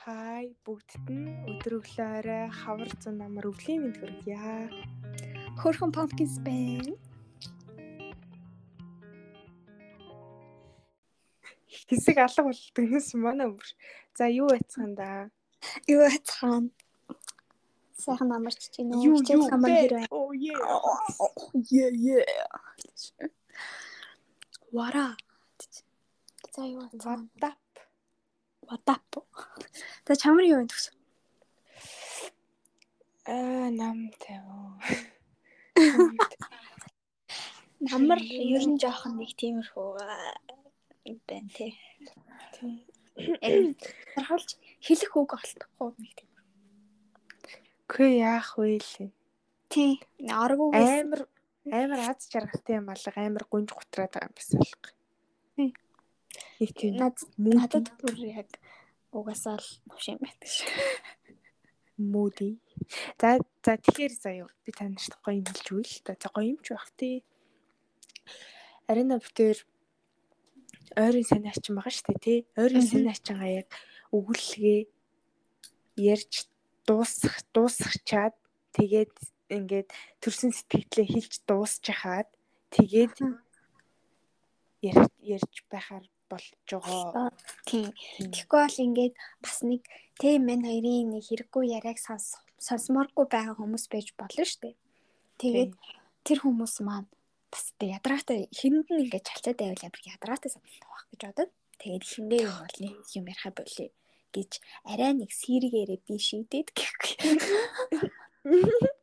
Хай бүгдд нь өдөр өглөөрөө хавар зун намар өвлийн мэд хүргье. Хөрхөн pumpkins байна. Хэсэг алга болдог юмс манай өмөр. За юу байцгаан да? Юу байцгаан? Сайхан намарч чинь Юу юу намар бэ? хэрвээ. Oh yeah. Yeah yeah. Вара. За юу байцгаан? Ватап. Ватап. За чамар юу байна төгс? Аа намтай оо. Намар ер нь жоохон нэг тиймэрхүү байна тий. Харахалж хэлэх үг олдохгүй нэг тийм. Хөө яах вэ л. Тий. Аргуугаас Амар амар аз жаргалтай юм алга амар гунж гутраад байгаа юм бас алга. Тий. Нэг тийм надад бүр яг угаасаа л новшин байдаг ш. мөди. За за тэгэхээр заяа би таньж гоё юм хэлж үйл та. За гоё юмч байх тий. Арина битэр ойрын сайн ачин байгаа шүү дээ тий. Ойрын сайн ачингаа яг өгүүлгээ ярьж дуусах дуусгачаад тэгээд ингээд төрсэн сэтгэлээ хэлж дуусчихад тэгээд ярь- ярьж байхаар болж байгаа. Тийм. Тэгэхгүй бол ингээд бас нэг тэ мэн хоёрын нэг хэрэггүй яриаг сонс сонсморгүй байгаа хүмүүс байж болно шүү дээ. Тэгээд тэр хүмүүс маань бас тэ ядраатай хэрэнд нь ингээд чалчаад байвал ямар ядраатай санагдах байх гэж бодод. Тэгээд хиндээ юм бол юм ярихаа болъё гэж арай нэг сэргээрээ би шийдээд гэхгүй.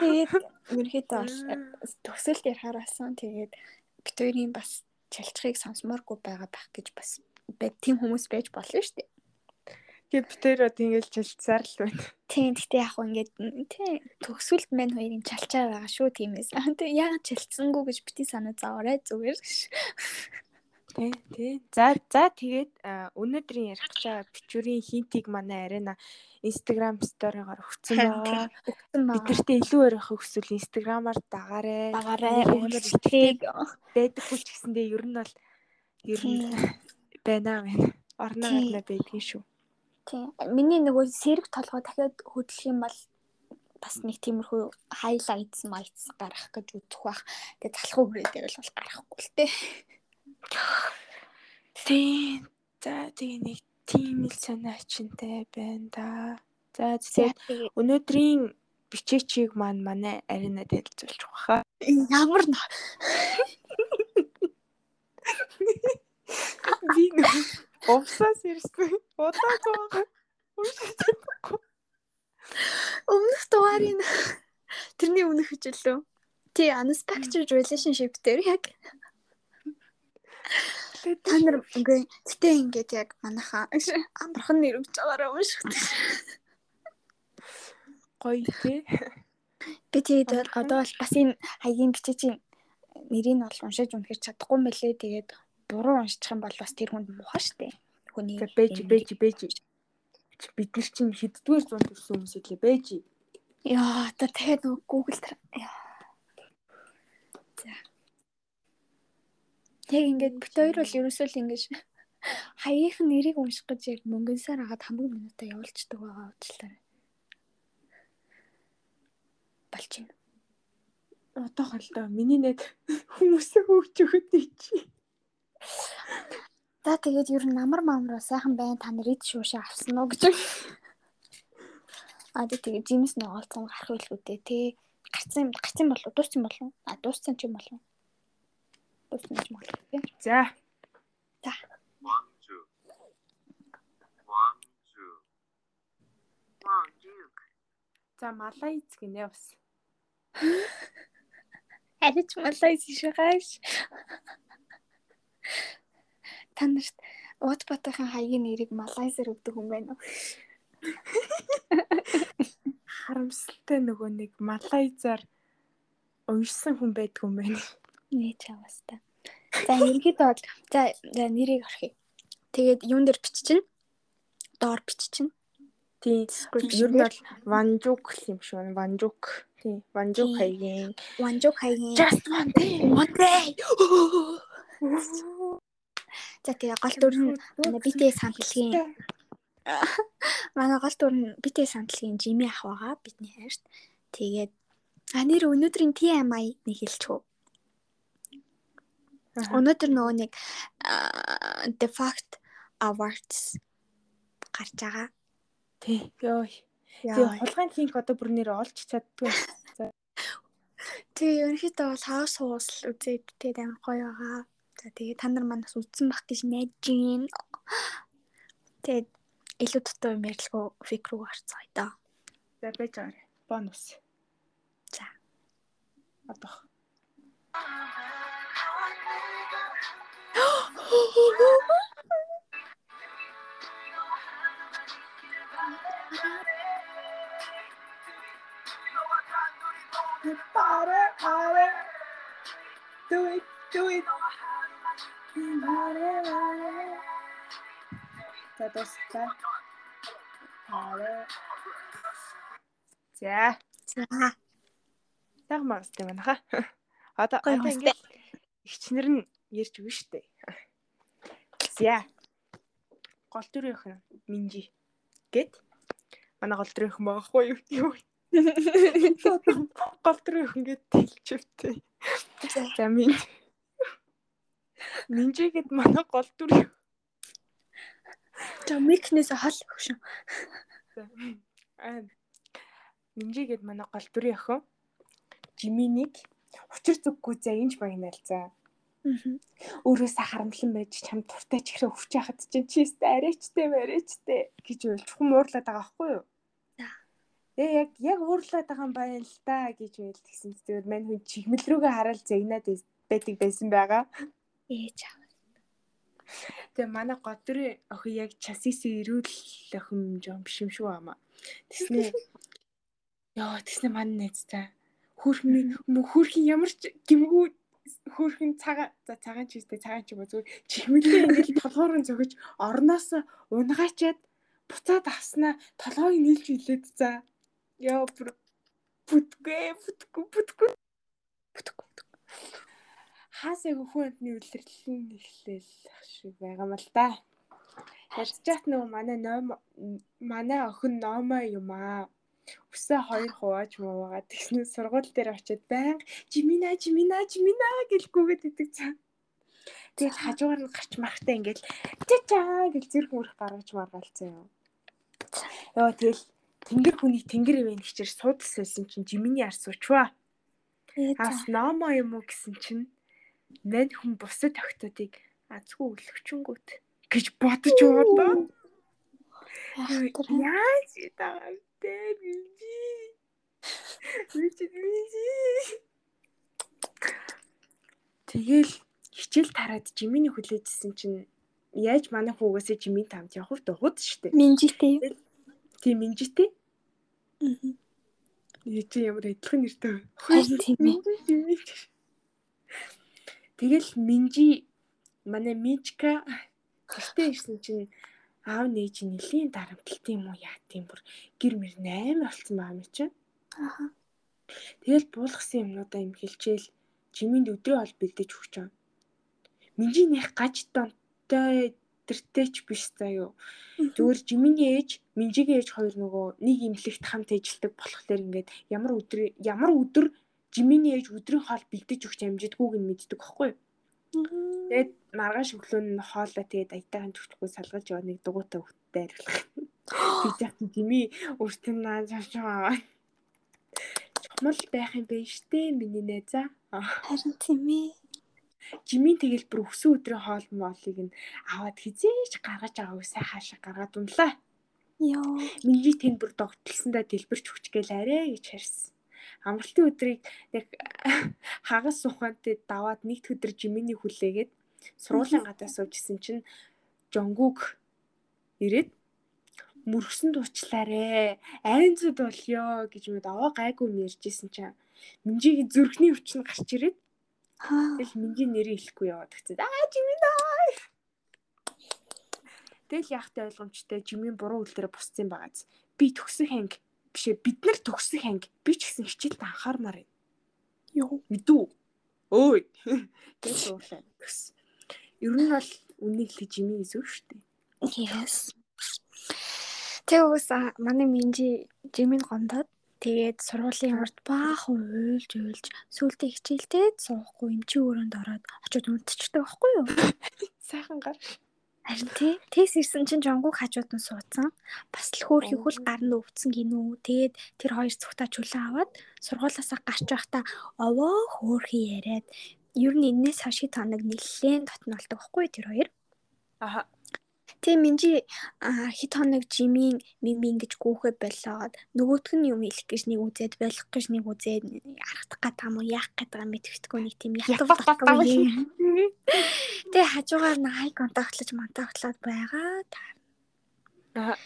Тэгээд ерөөхдөө бол төгсөлт ярихаар болсон. Тэгээд бит хоёрын бас чалчхыг сонсмооргүй байгаа байх гэж бас тийм хүмүүс байж болно шүү дээ. Тэгээд битэрөө тэгэл жилцсаар л байна. Тийм гэхдээ яг хөө ингээд м, тийм төгсөлт мань хоёрын чалчаа байгаа шүү тиймээс. Тийм яг чалцсангүй гэж бити санаа зааварай зүгээр. Тий, тий. За за тэгээд өнөөдрийн ярих гэж байгаа бичвэрийн хинтийг манай арена Instagram story-гаар өгсөн байгаа. Өгсөн Бид баа. нартэй илүү ярих хүсвэл Instagram-аар дагаарай. Амар үйлчлэгийг. байдаггүй ч гэсэндээ ер нь бол ер нь байна байна. Орно Тий. гарна байдгийн шүү. Тийм. Миний нөгөө сэрэг толгой дахиад хөдлөх юм бол бас нэг тиймэрхүү highlights mites гарах гэж үзэх бах. Тэгээ залхуу хүрээ дээр бол гарахгүй л тээ. Тий. За тэгээ нэг тийм л санаа ачинтай байна да. За тэгээ өнөөдрийн бичээчийг маань манай арена танилцуулж байгаа. ямар Би нэг овсаас ирсэн. Удаа. Уншчихгүй. өмнөх дугаарын тэрний өмнөх хичээл лөө. Тий, unstructured relationship дээр яг та нар үгүй гэтээ ингээд яг манайхаа амархан нэрвж байгаараа унших. гоё тий. Би тэгээд одоо бол бас энэ хаягийн бичээчийн нэрийг нь бол уншиж үнэхээр чадахгүй мөлий. Тэгээд буруу уншчих юм бол бас тэр хүнд муухай штэ. Хүний бэж бэж бэж. Бид нар чинь хэддүгээр зуунд төрсэн хүмүүс илээ бэж. Яа, одоо тэгээд нөгөө Google яа. За. Тэг ингээд бит хоёр бол ерөөсөө л ингэж хаяах нэрийг унших гэж яг мөнгөнсаар хагаад хамгийн минутаа явуулчихдаг байгаа уучлаарай. Болж байна. Одоо холдоо миний нэг хүмүүсээ хөөж өгöd чи. За тэгээд ер нь намар маамраа сайхан байна. Та нар ид шуушаа авсан уу гэж. Аа тэгээд жимс нэг олцсон гарах байлгүй дээ тий. Гарцсан гарцсан болов уу? Дууссан болов? А дууссан ч юм болов уу? Дууссан ч болов уу тий. За. Gwangju. Gwangju. Gwangju. За малайз гинэ бас. Арич малайз шигаш. Та нарт Утбатахын хаягийн нэрийг малайзер өгдөг хүн байна уу? Харамсалтай нөгөө нэг малайзаар уншсан хүн байдгүй юм байна. Нээ чавас та. За ерөнхийдөө бол за за нэрийг орхив. Тэгээд юун дээр биччихнэ? Доор биччихнэ. Тийм. Ер нь бол Ванжук юм шүү. Ванжук. Тийм. Ванжук хаягийн. Ванжук хаягийн Just one day. one day. За тэгээ гол дүр нь BTS хамтлагийн манай гол дүр нь BTS хамтлагийн Jimmy ах байгаа бидний хайрт. Тэгээд а нэр өнөөдрийн TMI нэг хэлчихв. Өнөөдөр нөгөө нэг The Fact Awards гарч байгаа. Тий. Яа. Тэгээ хулгайн линк одоо бүр нэр олж чаддгүй. Тэгээ ерөнхийдөө бол хаус хуус л үзээд тэгээд амар гоё байгаа. За тэгээ та нар манаас үзсэн бах гэж найдаж байна. Тэгээд илүү дутуу юм ярилгүй фик рүү гарцгаая да. За байж байгаа. Бонус. За. Одоо. Пара пара. Do it, do it. За дуслаа. Пара. За. За. Яг магастай байна ха. Одоо Гоё одоо магастай. Ингээд ихчнэр нь ярьж өгнө штэ. За. Гол дүрийнх нь Минжи гэд манай гол дүрийнх нь багахгүй юу? Гол нь гэд тэлчвтэй. За Минжи. Минжи гэд манай гол дүр. За микнээс хол өгшөн. Аа. Минжи гэд манай гол дүрийн охин. Жиминийг учир зүггүй за инж багнаа л за. Өөрөөсөө харамлан байж чам туртай ч ихрэ өвч яхад чинь чи өстө арайчтэй марайчтэй гэж уйл чухам уурлаад байгаа байхгүй юу? Ээ яг яг уурлаад байгаа юм байна л да гэж уйл тэгсэн тэгээд мань хүн чигмэл рүүгээ хараад загнаад байс- байдаг байсан байгаа. Ээж аа. Тэгээ манай годрын охин яг часис ирүүл охин жоо биш юм шүү амаа. Тэснэ Яа тэснэ манай найз та хөрхний хөрхийн ямар ч гимгүү хөрхэн цагаан за цагаан ч үстэй цагаан ч юм уу? Зүгээр чихмэлээ ингээд толгоороо зөгөж орноос унгаачаад буцаад авснаа толгойг нийлж илээд за. Яа бүр бүтгэ бүтгү бүтгү бүтгү хаасаа хөхөндний үлрэрлэн эхлээл шиг байгаа юм л да. Ядчаат нөгөө манай ном манай охин номоо юм аа. Өсөө хоёр хувааж муугаа тэгснээр сургууль дээр очиод байнга жимина жимина жимина гэлгүйгээд идэг цаа. Тэгэл хажуугаар нь гарч марахтаа ингээл чачаа гэл зэрэг мөрөх гаргаж маргаалцсан юм. Йоо тэгэл тэнгэр хүний тэнгэр ивэн хичээр суудалсан чинь жиминий ар суучваа. Ээж аа. Ас номоо юм уу гэсэн чинь нэн хүн бусад охтуудыг азгүй өглөвчөнгөт гэж бодож. Яах вэ? Яаж таавтэй бинжи. Бинжи бинжи. Тэгэл хичээл тараад жиминий хүлээжсэн чинь яаж манай хүүгээсээ жимийн тамд явах вэ? Дугууд штэ. Минжитэй? Тийм минжитэй. Аа. Ээ чи ямар адилхан нэртэй вэ? Харин тийм ээ. Тэгэл Минжи манай Мичка гэртээ ирсэн чинь аав нээж нэлийн дарамтлалт юм уу яа тийм бүр гэр мэр 8 болсон байгаа юм чи. Аа. Тэгэл буулгасан юмнуудаа им хэлчихэл жиминд өдрөө ол бэлдэж өгч байгаа. Минжи нэх гаж донтой тэртэй ч биш заяо. Зүгээр жиминий ээж, Минжигийн ээж хоёр нөгөө нэг имлэгт хамт ажилладаг болохоор ингээд ямар өдөр ямар өдөр жиминий ээж өдрийн хоол бэлдэж өгч амжидгүйг нь мэддэг байхгүй юу? Тэгээд маргааш өглөө нь хоолоо тэгээд аятайхан төгчгүй салгаж яваа нэг дугуйтай хөлттэй ариулах. Тэгж яхад жими өөртөө наа чашаа. Чухмал байх юм байна штэ миний найзаа. Харин тийм ээ. Жимийн тэгэл бүр өсөн өдрийн хоол моолыг нь аваад хизээч гаргаж аваагүй сайхан шиг гаргаад унлаа. Йоо. Миний тэнд бүр догтлсондоо дэлбэрч өгч гээл арай гэж харсан. Амралтын өдрийг яг хагас сухантай даваад нэгд өдөр жиминий хүлээгээд сургуулийн гадаа суужсэн чинь жонгуг ирээд мөргсөн дуучлаарэ айнцуд болёо гэж мэд аваа гайгүй юм ярьжсэн чинь Минжигийн зүрхний өвч нь гарч ирээд. Тэгэл минжийн нэрийг хэлэхгүй яваад гацээ. Аа жиминаа. Тэгэл яахтай ойлгомжтой жимийн буруу үйлдэлээр бусцсан байгааз. Би төгсөх анги бишээ бид нар төгсөх анги би ч гэсэн хичээлд анхаармаар байна. Йоо. Мэдүү. Өөй. Тэгэл уурлаа. Төс. Ер нь бол үнийг л жимийн гэсэн шүү дээ. Yes. Тэг ус манай минжи жимийн гондоод тэгээд сургуулийн урд баахан уйлж уйлж сүултээ хичээлдээ суухгүй юм чи өрөөнд ороод очиод унтчихдаг байхгүй юу? Сайхан гар. Харин тий. Тэс ирсэн чинь жонгуг хажууд нь суудсан. Бас л хөөх ихүүл гар нь өвдсөн гинүү. Тэгээд тэр хоёр зүгтаа чөлөө аваад сургуулаасаа гарч байхдаа овоо хөөхий яриад ер нь энэс хэд хоног нэлээд дотнолдог байхгүй тэр хоёр. Аха. Тэгээ минжи хэд хоног жимийн мимин гэж гүүхэ болоод нөгөөх нь юм хэлэх гэж нэг үзээд болох гэж нэг үзээд аргахдах гэдэг юм уу яах гэдэг юм мэдвэхгүй нэг тийм ятгахгүй. Тэгээ хажуугаар нь хай контактлаж монтагтлаад байгаа. Аа.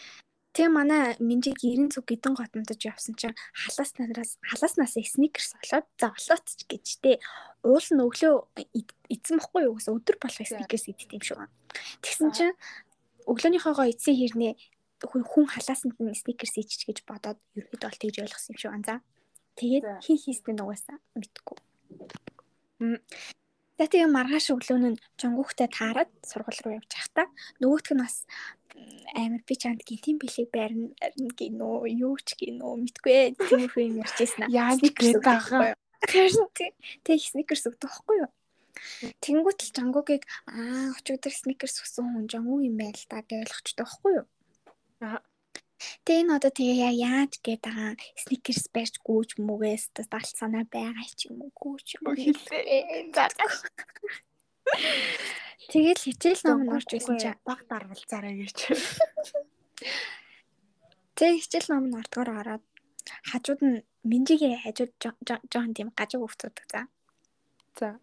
Тэгээ манай минжи гэрэн зүг гидэн готомдож явсан чинь халаас нараас халааснаас сникерс олоод за олооч гэж те уул нь өглөө эзэн бохгүй юу гэсэн өдөр болох сникерс идэх юм шүү. Тэгсэн чинь өглөөнийхөөгоо эцсийн хэрнээ хүн халаасанд нь сникерс ичж гэж бодоод ерөөд бол тэгж ойлгосон юм шүү анзаа. Тэгээд хин хийстэй нугасаа мэдгүй. За тэгээ маргааш өглөө нь жонгохтой таарад сургууль руу явж байхдаа нөгөөх нь бас амар би чанд гинтийн бэлэг байрна гинөө юу ч гинөө мэдгүй ээ тиймэрхүү юм ярьжсэн аа. Яаж гээд байгаа. Тэг сникерс өгдөг байхгүй юу? Тэнгүүт л жангуугийг аа очигдөр сникерс өгсөн хүн жангуу юм байл та гэж ойлгочтой байхгүй юу? Аа. Тэгээ энэ одоо тэгээ яаж гээд байгаа сникерс барьж гүүж мүгээс талт санаа байгаа ч юм уу гүүж юм хэлээ. Тэгэл хичээл ном нь орж исэн чи баг дарвалцаарай гэж. Тэг хичээл ном нь ордгоор ороод хажууд нь Минжигийн хажууд жоон тийм гажиг өвцөдөг за. За.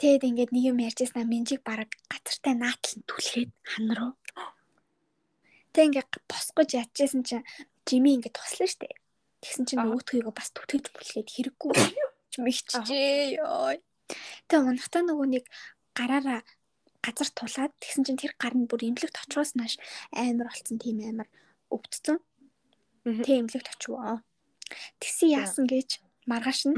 Тэгэд ингээд нэг юм ярьжсэн аа Минжиг бараг гацартай наатал нь түлхээд хан руу. Тэг ингээд босгож ядчихсан чинь Жими ингээд туслаа штэ. Тэгсэн чинь нөгөөдхийгөө бас түтгэж бүлгээд хэрэггүй мэгчжээ ёо. Тэг унахтаа нөгөө нэг гараараа газар тулаад тэгсэн чинь тэр гар нь бүр имлэгт очихоос нааш амар болцсон тийм амар өвдсөн. Тэг имлэгт очивоо. Тэгсэн яасан гэж маргааш нь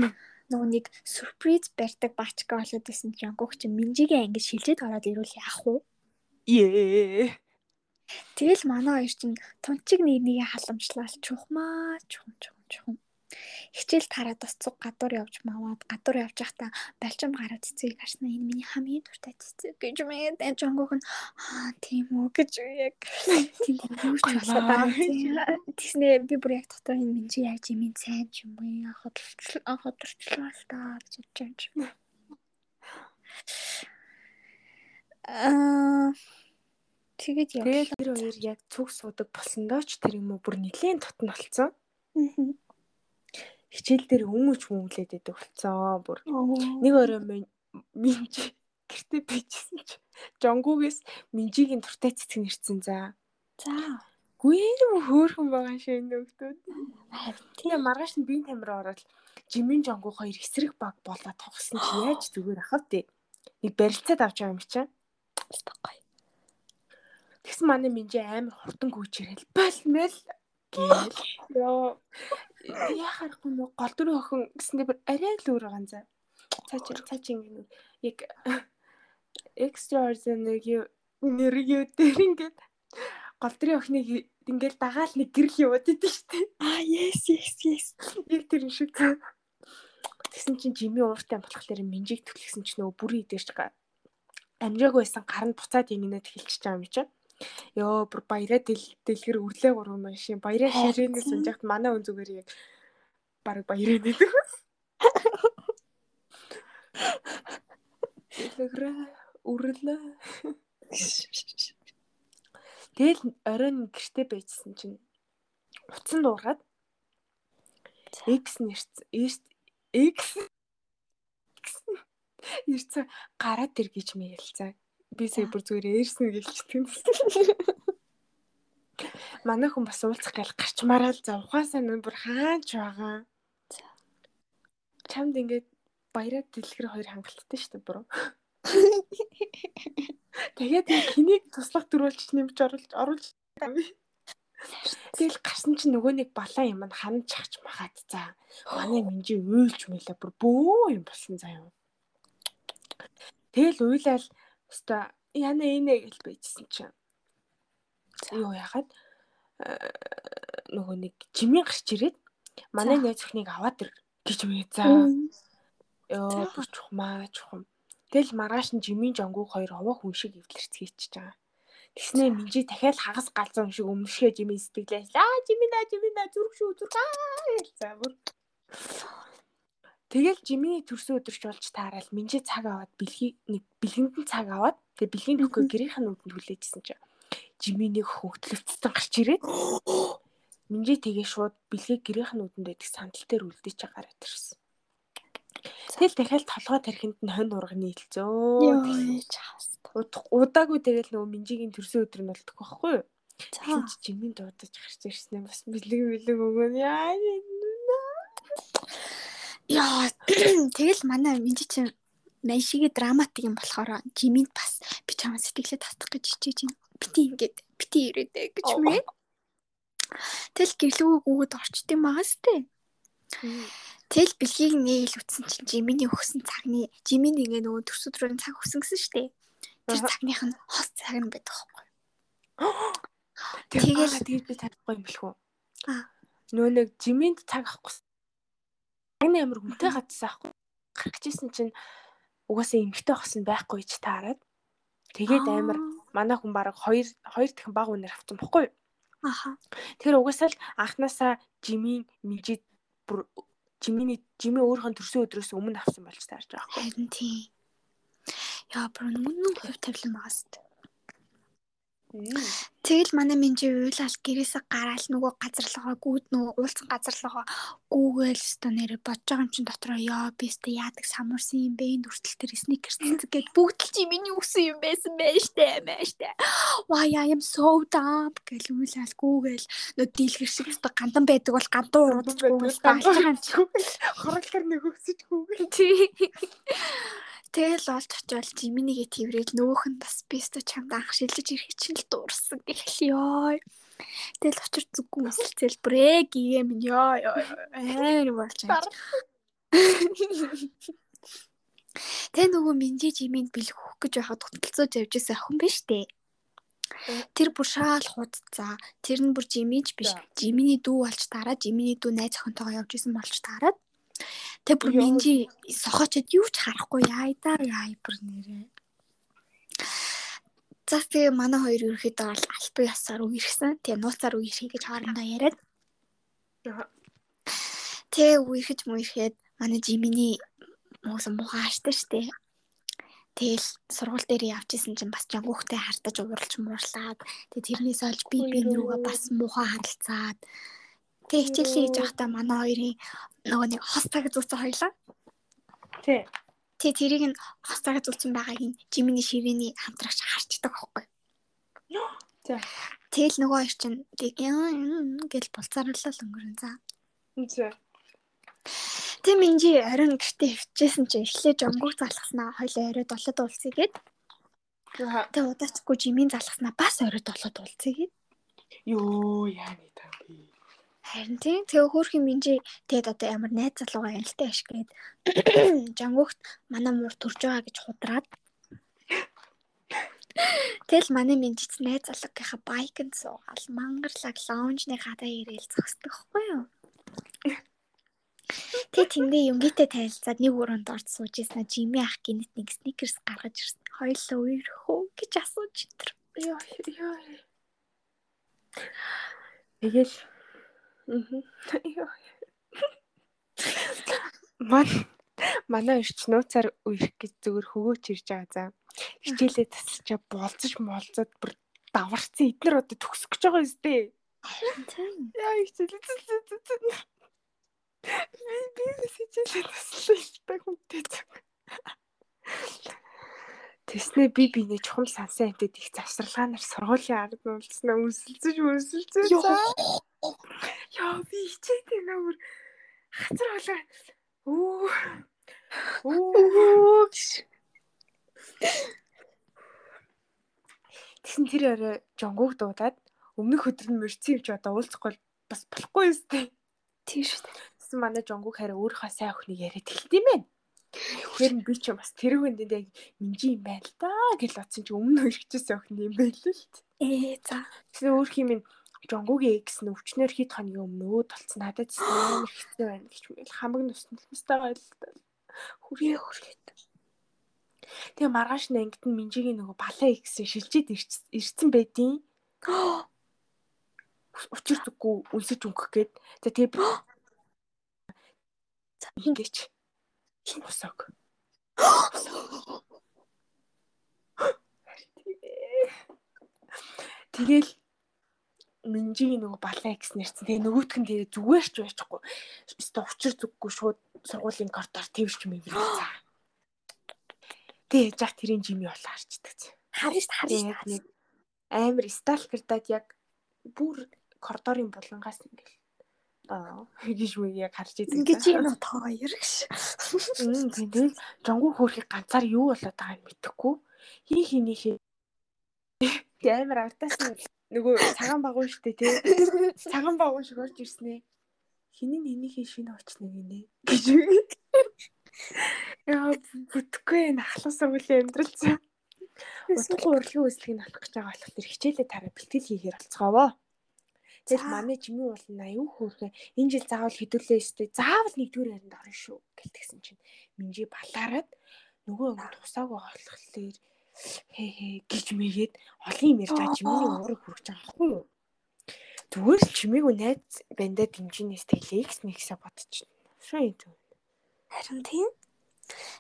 нөгөө нэг сюрприз барьдаг баачка болоод исэн Жонгук чинь Минжигийн ангид шилжээд ороод ирүүл яах вэ? Ее. Тэгэл манай хоёр чинь тунчиг нэг нэгэ халамжлал чухмаа чухам чухам чухам. Хичээл тараад бас цуг гадуур явж маваад гадуур явж байхдаа балчим гараад цэцгийг харснаа энэ миний хамгийн дуртай цэцэг гэж мэд энэ жонгох нь аа тийм үү гэж яг тийм юу ч болоо тийснэ би бүр яг дотор энэ минжи яаж юм сайн ч юм уу хотлол хотлолчлаа л та гэж бодож юм аа Тэгээд яа. Тэгээд тэр хоёр яг цуг суудаг болсондоо ч тэр юм уу? Бүр нэлийн тотн болцсон. Аа хичээл дээр өмөж хүмүүлээд байдаг болцоо бүр. Нэг орой минж гэртээ бичсэн чи жонгуугээс минжигийн туртай цэцэг нэрсэн за. За. Гүйр хөөхөн байгаа шээ нөхдүүд. Тэгээ маргааш нь биеийн тамир ороод жимийн жонгуу хоёр эсрэг баг болоод тогсон чи яаж зүгээр ахав тий. Нэг барилцаад авч байгаа юм чинь. Гоё. Тэгсэн манай минжи амар хурдан гүйж ирэл болмэл гээл. Йоо яхахгүй нөө гол дөрөв охин гэсэндээ бүр арай л өөр байгаа за. Цаа чи цаа чи ингэ яг extraordinary нэргий дээр ингээд гол дөрөв охиныг ингээл дагаал нэг гэрэл яваад идэв штэ. Аа yes yes yes. Яг тэр шиг. Тэгсэн чинь жими ууртай болохоор минжиг түлхсэн чинь нөгөө бүрий идэж амжаагүй байсан гар нь буцаад ингэнэ тэлчихэж байгаа юм чинь. Йоо бүр баяраа дэлгэр үрлээ гурван машин. Баяраа ширээнээс унжахт манай өн зүгээр яг баг баяраа нэдэг. Дэлгэрээ үрлээ. Тэгэл оройн гэрте байжсэн чинь утсан дуургаад X нэрц X Ирцээ гараад ир гэж мэйлцээ би сая бүр зүгээр ээрсэн гэлчдэг. Манай хүн бас уулзах гал гарчмаараа л за ухаасаа нэн бүр хаач байгаа. Чамд ингээд баяраа дэлгэр хоёр хангалттай шүү дээ бүр. Тэгээд хэнийг туслах төрүүлж нэмж оруулж оруулж Тэгэл гарсан чинь нөгөө нэг балан юм ханаж чахч махаад за. Манай минжи уйлж мэлээ бүр бөө юм болсон заяа. Тэгэл уйлал Өста яна инэ гэж байжсэн чинь. Юу яхад нөгөө нэг жимийн гарч ирээд манай найз өхнийг аваад ир гэж мэ за. Йоо чухмаа чухам. Тэгэл маргааш нь жимийн жонгууг хоёр овоо хүн шиг эвлэрцгээч байгаа. Тэгснээ минжи дахиад хагас галзуу юм шиг өмшгөө жимийн сэтгэлээс аа жимина жимина зүрх шүү зүрх аа за бүр. Тэгэл жиминий төрсөн өдөрч болж таарал минжи цаг аваад бэлхий нэг бэлгэндэн цаг аваад тэгээ бэлгийн төгөө гэрийнх нь үдэнд хүлээжсэн чинь жиминийг хөвгтлөвцсөн гарч ирээд минжи тэгээ шууд бэлгийг гэрийнх нь үдэнд байдаг сандал дээр үлдээч гараад ирсэн. Тэгэл дахиад толгой тархинд нь хонь урганы хэлцөө. Удаагүй тэгэл нөгөө минжигийн төрсөн өдөр нь болдог байхгүй юу? За жимийн дуудаж гарч ирсэн юм бас бэлэг бэлэг өгөө яа. Яа тэгэл манай минжи чинь Найшигийн драматик юм болохоор жиминд бас би чамаа сэтгэлээ татах гэж хичээж байна. Бити ингээд бити ирээдэ гэж мэ. Тэл гэрлүүг өгöd орчд юм байгаас тээ. Тэл бэлгийг нээл үтсэн чинь жиминий өгсөн цагны жиминий ингээ нөгөө төрс өдрийн цаг өгсөн гэсэн штэ. Тэр цагных нь хос цаг нь байдаг байхгүй. Тэгэл тэгээд би танихгүй юм бэлхүү. Аа. Нөө нэг жиминд цаг авахгүй. Агны амир хүнтэй гадсан аахгүй. Гарах гэжсэн чинь угаасаа эмгтэй хос нь байхгүй ч таарад. Тэгээд амир манай хүн баг 2 2 дахин баг үнээр авсан бохгүй юу? Аха. Тэр угаасаа л анханасаа жимийн мижид бүр Жиминий Жими өөрийнхөө төрсөн өдрөөс өмнө авсан болж таарч байгаа байхгүй. Харин тийм. Яа, бүр үнэн хувь тавилан байгаас. Тэгэл манай минжи уйлал гэрээсээ гараал нөгөө газарлогоо гүйд нөгөө уулцсан газарлогоо гүүгээл өстө нэрэ бодож байгаа юм чин дотроо ёо би өстө яадаг самурсан юм бэ? Энэ хүртэл тэр сникерс гэд бүгд л чи миний үсэн юм байсан байж штэ мэштэй. Why I am so dumb? Гэл уйлал гүүгээл нөө дийлгэр шиг өстө гандан байдаг бол гантуу уруудч гүүгээл гандан хороглохор нэг өсөж гүүгээл. Тэгэл олж очивол Жиминигээ тэрвэл нөгөөх нь бас бисто чамд анх шилжиж ирэх чинь л дуурсан гэхлээ. Тэгэл очир зүггүй мэсэлцэл брэ гэм ёо ээр болж байна. Тэ нөгөө минжи Жиминд бэлгөх гэж байхад хөтөлцөөж явж байсан охин биш үү? Тэр бүр шаал хуудцаа. Тэр нь бүр Жимиж биш. Жиминий дүү болж дараа Жиминий дүү найз охинтойгоо явж исэн болж таарад Тэг бүр минжи сохоочод юу ч харахгүй яа да яа бүр нэрээ. За тэгээ манай хоёр ерөөхдөө бол альбан ясаар үерхсэн. Тэгээ нууцаар үерхий гэж хоорондоо яриад. Тэгээ үерхэж мүерхэд манай Жиминий муусан мугааштай штэ. Тэгэл сургууль дээр явж исэн чинь бас жангуухтай хартаж ууралж муурлаад тэгээ тэрнээс олж би би рүүгээ бас муухай харалцаад Тэг хичээлээ хийж байхдаа манай хоёрын нөгөө нэг хос цаг зүүцэн хоёлаа. Тий. Тий тэрийг нь хос цаг зүүцэн байгааг нь Жиминий ширээний хамтрагч харчдаг аахгүй. За. Тэгэл нөгөө хоёр чинь гэл булцаарлал өнгөрөн за. За. Тэг минжи оройн гэртээ хөвчээсэн чинь эхлээ жомгог залгаснаа хоёлоо орой долоод уулзъя гээд. Тэг удаачгүй жимийн залгаснаа бас орой долоод уулзъя гээд. Йоо яа нэг та би. Харин тийм тэгээ хөөрхөн минжи тэгэд одоо ямар найз залуугаа яналтай ашиг гээд жангуухт манай муур төрж байгаа гэж худраад Тэгэл манай минжиц найз залуугийнхаа байкнд суугаал мангарлаг лаунжны гадаа ирээл зогсдог хгүй юу. Тэг тэндээ юмгитэй танилцаад нэг өрөөнд орж сууж ийсэн жими ах гинэт нэг сникерс гаргаж ирсэн. Хоёлоо үерхөө гэж асууж итэр. Йоо ёо. Тэгэл Ман манай ирч нууцаар үерх гэж зүгээр хөгөөч ирж байгаа за. Хичээлээ тасчаа болцож молцоод бүр даварцсан эднэр одоо төгсөх гэж байгаа юм зү. Яа хичээлээ би би хичээлээ таслаа ихтэй хүнтэй цаг. Тэснэ би биний чухам сансан амтд их завсралгаанаар сургуулийн ард нь уулзнаа өсөлцөж өсөлцөж Яа би хичээдэг нээр хацар болоо. Оо. Оо. Тэгсэн тэр орой жонгог дуудаад өмнөх өдөр нь мөрцөн юмч одоо уулзахгүй бас болохгүй юм зү. Тийм шүү дээ. Тэгсэн манай жонгог хараа өөрийнхөө сайн охиныг яриад эхэлт юм байна. Тэгэхээр би ч бас тэр хүнд яг минжи юм байна л да гэж бодсон чи өмнө өргөчөөс охин юм байл л. Ээ за. Тэгээ өөр хим минь Жонгогийн экс нь өвчнөр хит хоногийн өмнө өө толцсон ч амар хэцүү байна гэж мэл хамаг тустай байлаа. Хүрээ хүрээд. Тэгээ маргааш нь ангид нь минжигийн нөгөө балаа экс шилжээд ирсэн байдیں۔ Учир зүггүй үнсэж өнгөх гээд. За тэгээ ингэж босог. Тэгэл Минжигийн нөгөө балаа экс нэрсэн. Тэгээ нөгөөтг нь тэгээ зүгээр ч байчихгүй. Өстө учир зүггүй шууд сургуулийн коридор твэрч цаа. Тэгээ яж тэрийн жими болоо харчдаг. Харин ш харин нэг амар сталкердад яг бүр коридорын булангаас ингээл аа гэж мэг яг харж идэг. Ингэж юм уу та хоёр гэж. Тэгээд жонгуу хөөрхийг ганцаар юу болоод байгааг мэдэхгүй. Хин хинийхээ амар артаас нөгөө цагаан багуу штэ тий. Цагаан багуу шиг орж ирснэ. Хинэн энийхээ шинэ очно гинэ гэж. Яа бүтгүй нахлах сургуулийн амьдралцсан. Утгагүй урлагийн үйлчлэгийг авах гэж байгаа болохоор хичээлээ тараа бэлтгэл хийхээр болцгоовоо. Тэгэл манай жимийн бол 80 хөөрхөн энэ жил заавал хөдөлөө өстэй заавал нэгдүгээр яринд орно шүү гэлтгсэн чинь минжи балаарад нөгөө тусаагүй болохоор хээ хээ гэж мэгээд олон юм ярьж байгаа чимээний уурыг хүрэж байгаа байхгүй юу? Зүгээр л чимээгүй найз бандаа дэмжинээс тэгэл X нэгсээ бодчихно. Шоо юм зү. Харин тийм.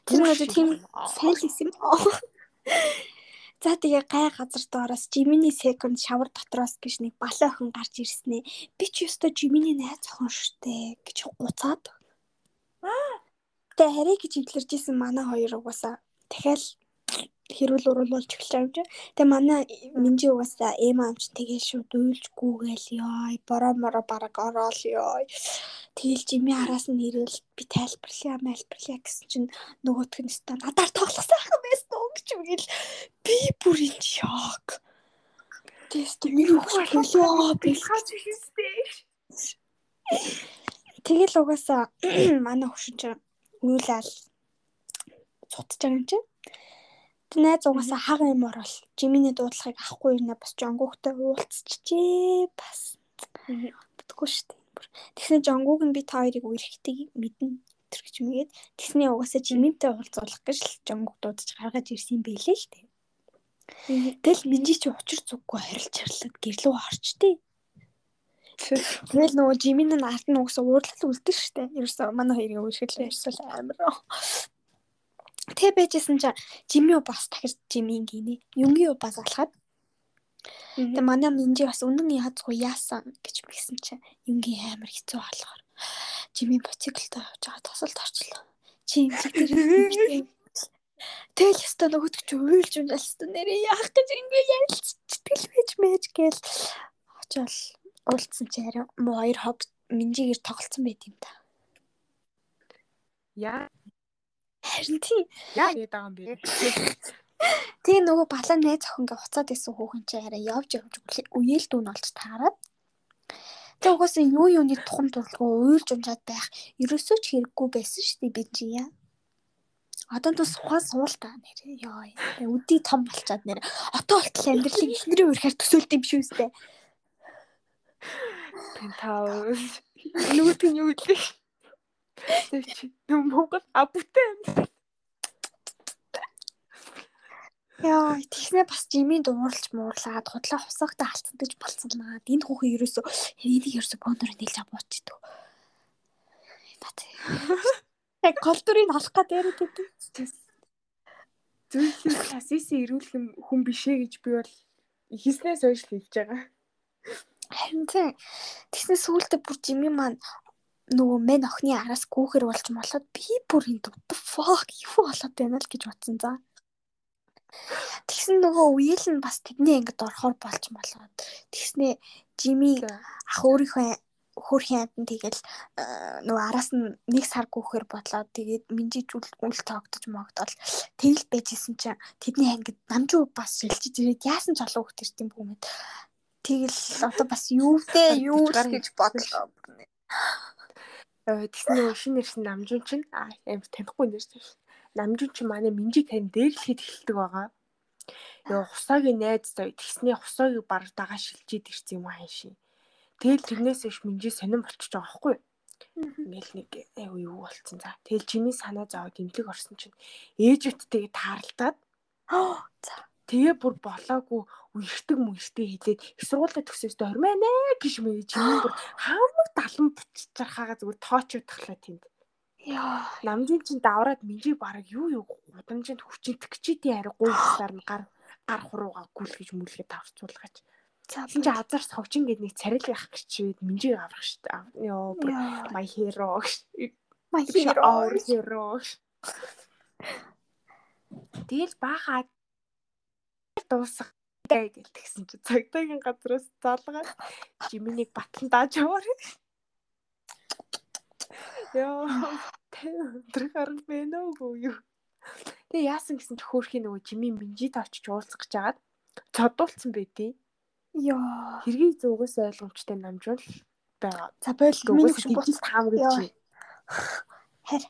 Тэр нэг тийм сайн л юм. За тэгээ гай газар доороос Жимини секунд шавар дотроос гэж нэг балаа охин гарч ирснээ. Би ч ёстой Жимини найз охин штэ гэж гуцаад. Тэгээ харий гэж идлэрж исэн манай хоёр угаасаа дахиад хэрүүл урал болж эхэлж байгаа юм чи. Тэгээ манай Минжи угаасаа эм амч тэгээ шууд уйлж гүүгээл ёо. Бороо моро бараг ороод ёо. Тэгэл жими араас нь ирэл би тайлбарлая мэлбэрлэе гэсэн чинь нөгөөтг нь өстө надаар тоглосон юм байсан уу гэж үгэл би бүр ин шок. Тэст миний хөлөө бэлгэж хийстэй. Тэгэл угаасаа манай хөшин чинь уйлал цутж байгаа юм чинь Тэг найз угаасаа хага юм орол Жиминий дуудлагыг авахгүй юм бас Жонгуктай уулзчихжээ бас. Битгүй шүү дээ. Тэгсэн Жонгук нь би та хоёрыг үерхтгийг мэднэ тэр гэж мэгээд тэгсний угаасаа Жиминтэй уулзуулах гэж л Жонгук дуудаж гаргаж ирсэн байлээ л дээ. Тэгэл минжи чи учир зүггүй харилж харлаад гэрлүү орчтээ. Тэгэл нөгөө Жимин нь ард нь угсаа уурлал үлдэн штэ. Ерөөсөө манай хоёрын үерхэл ерөөсөө амар. Тэ байжсэн чинь Жими бас дахиж Жимийн гинэ. Юнгийн бас алхаад. Тэгээ манай Минжи бас үнэн яазгүй яасан гэж бигсэн чинь Юнгийн амар хэцүү болохоор Жими мотоциклтай явж байгаа тосолд орчлоо. Чи юм Тэгэл өстө нөгөөд чи уйлж унжаалсан нэрээ яах гэж ингээ ярилцчихтгэл байж мэж гээл очоод уулцсан чи арай муу хоёр хог Минжигээр тоглолцсон байт юм да. Яа Харин тийм. Яа гээд байгаа юм бэ? Тэгээ нөгөө балан найз охингээ хуцаад исэн хүүхэн чи арай явж явж үеэл дүүн болж таарад. Тэгээ угаасаа юу юуны тухам дурлгүй уйлж унжаад байх ерөөсөө ч хэрэггүй байсан шүү дээ би чи яа. Одоо тус ухаа суул та нэр ёо. Үдий том болчаад нэр. Отоо болтол амьдралыг ихнэрийн үрхээр төсөөлт юм шүү дээ. Пентаус. Нүгт нь юу гэлээ. Тэр чи Монгол абутай амьдрал. Яа, тэгснэ бас жимийн дуурлж муурлаад худлаа хусагтаа алцсан гэж болцсон маа. Энд хүүхэн ерөөсөө энийг ерөөсөө бонор нэлж аваачдаг. Бат. Яг культурыг олох гэдэг яриад байдаг. Зүйлсийг классисээ ирүүлэх хүн бишээ гэж би бол хийснээс хойш хэлж байгаа. Харин тийм. Тэгснэ сүүлдээ бүр жими маань нөгөө мен охины араас гүүхэр болж молоод би бүр энэ what the fuck? Юу болоод байна л гэж бодсон за. Тэгсэн нөгөө үеэл нь бас тэдний ангид орохоор болж молоод тэгснээ Жими ах өөрийнхөө хөрхийн амт нь тэгэл э, нөгөө араас нь нэг сар гүүхээр бодлоо тэгээд минжиж үл тоогдож могдол тэгэл байжсэн чинь тэдний ангид намжуу бас шилжиж ирээд яасан ч олон хөлт ирт юм бүүмэд тэгэл одоо бас юу вэ юу гэж бодлоо Тэгсэн нөгөө шинэ нэрсэн намжуун чинь амар танихгүй нэрсэн шүү. намжин чи манай минжиг тань дээрлэхэд эхэлдэг байгаа. Яа хусаагийн найз зөө тэгснээ хусаагийг баг дагаа шилжээд ирсэн юм аа шин. Тэгэл тэрнээс иш минжи сонирн болчихж байгаа байхгүй юу? Ингээл нэг айгу юу болцсон за. Тэгэл жимийн санаа зовоод имлэг орсон чинь ээжүүдтэйгээ тааралдаад За. тэгээ бүр болоогүй үертэг мүертэг хэлээд их сургуулаа төгсөөстэй хормоо гэж мэй жимийн бүр хамаг далан буцчихархаага зүгээр тоочодглоо тэнд. Яа. Намжин чинь давраад минжиг бараг юу юу гудамжинд хүчинтэх чидийн ари гуйсаар нь гар гар хуруугаа гүйлгэж мүлгээ тавцуулгаач. Тэгсэн чи азар согжин гээд нэг царил явах гэж чивэд минжиг аврах штэ. Йоо my hero гэж. My Hero. Тэгэл баахаа дуусах гээ гэл тэгсэн чи цагдаагийн газраас залгаад жиминийг батлан дааж яваар. Яа. Тэр харал мэнэ үгүй юу. Тэгээ яасан гэсэн чи хөөрхийн нөгөө жими минжид очиж уулзах гэж жагаад цодуулсан байдیں۔ Яа. Хэргийг зүгээс ойлгомжтой намжуул байгаа. За бойл миний Зүгээс хүн дижит таам гэж. Яа. чинь. Хэр.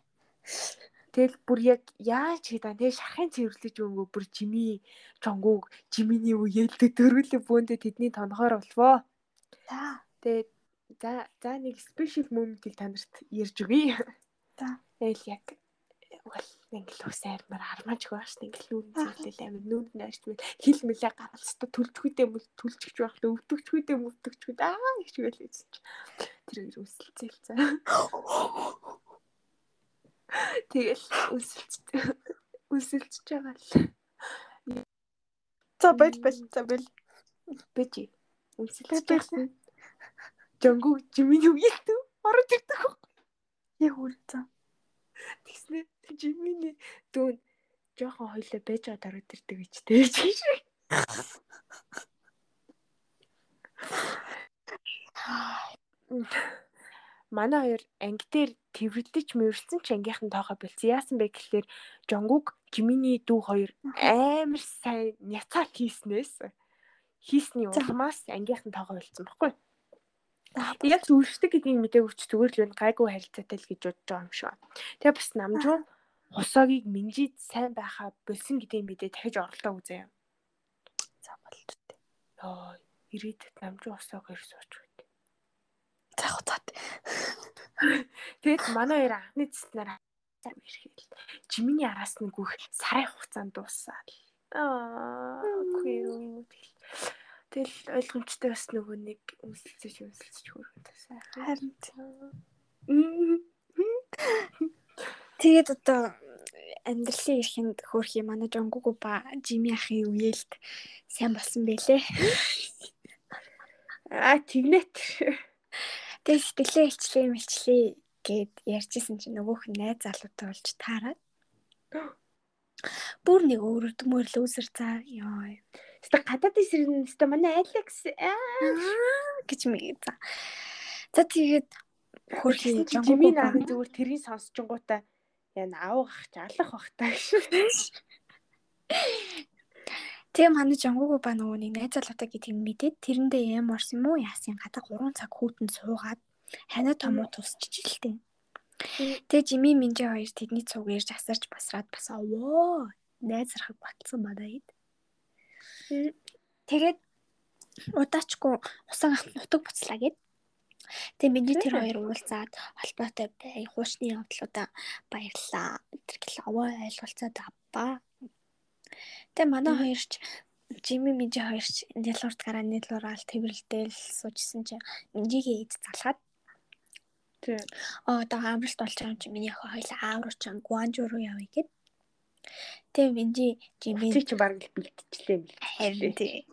Тэгэл бүр яг яаж хийдэ тэгээ шархын цэвэрлэж өнгөө бүр жими жонгууг жиминий үеэлдэг дөрвөлөө бөөндө тэдний тонхоор болвоо. За. Тэгээд за за нэг спешиал моментийг танарт ярьж өгье. За. Тэгэл яг угал ингээл армаач байгаа шин ингээл нүүн цэвэрлэл амир нүүнд найрч мэд хил мэлээ гаралцта төлчгүйдээ мөл төлчихж байх л өвдөгчгүйдээ мөвдөгчгүйд аа гэж гээл хэлсэн чи. Тэр хоёр үсэлцэл за. Тэгэл үсэлц үсэлцэж байгаа л. За бойл бойл. За бойл. Бэжи. Үсэлцэж байсан. Жонгоо жимийн үеэлдэг орж ирдэг. Яа хүр. За. Тэгснэ жиминий дүүн жоохон хойлоо байж байгаа дараад ирдэг гэж тэгж гэж. Манай хоёр анги дээр тэрвэдэж мөрөлдсөн ч ангийнхан тоогоо бэлдсэн. Яасан бэ гэхэлэр Жонгуг Жиминий дүү хоёр амар сайн няцаал хийснээс хийсний улмаас ангийнхан тоогоо бэлдсэн баггүй. Яг зүрхдэг гэдгийг мэдээгүйч зүгээр л энэ гайгүй харилцаатай л гэж бодож байгаа юм шиг. Тэгээ бас намжуун хосоогийг минжид сайн байхаа болсон гэдгийг мэдээ дахиж оролдоо үзье. За болж тээ. Йоо, ирээдүйд намжуун хосоог ирж сууч байт. За хуцаад. Тэгэд манай хоёр анхны цэснээр сайн ирэхэл жиминий араас нь гүөх сарын хугацаанд дуусаа. Аа, үгүй юу. Тэгэл ойлгомжтой бас нөгөө нэг үнсэлцэж үнсэлцэж хөргөд сайхан. Харин тэгээд одоо амьдралын эрхэнд хөөрхий манай жонгугу ба жими ахын үеэлд сайн болсон байлээ. Аа, тэгнэт. Тэгээд сэтгэлээ илчлээ мэлчлээ гэд ярьжсэн чинь нөгөөх нь найз залуутай болж таараад бүр нэг өөрөдмөр л үсэр за ёо Хэвээ гадаад эсрэг нэстэ манай Алекс аа гэж мэг за. За тэгээд хөрхий жимийн нарийн зүгээр тэрийг сонсчингуудаа яа аавах ч алах бах таа гэж. Тэгээ манай жонгугу ба нөгөө нэг найз залуутай гэдгийг мэдээд тэрэндээ юм орсон юм уу яасан гадаа 3 цаг хүүтэн суугаад ханаа томоо тусчиж илтээ. Тэгээ жими минжи хоёр тэдний цуг ирж асарч басраад бас овоо найзрахыг батлсан байна гэд. Тэгээд удаачгүй усаа нутаг буцлаа гэд. Тэгээ миний тэр хоёр уулзаад холбоотой бай хуучны явдлуудаа баярлаа. Тэр гэл овоо ойлголцоод авбаа. Тэгээ манай хоёр ч Жими Минжи хоёр ч нэлурд гараа нэлураал тэрвэрлдээл суужсэн чинь Минжигийн эд залгаад Тий. оо одоо амралт болж байгаа юм чи миний охин хоёлаа аавруу чан Гуанжу руу явъя гэд. Тэгээ Минжи Жими Чи чи баг л бэлтчихлээ юм. харин тий.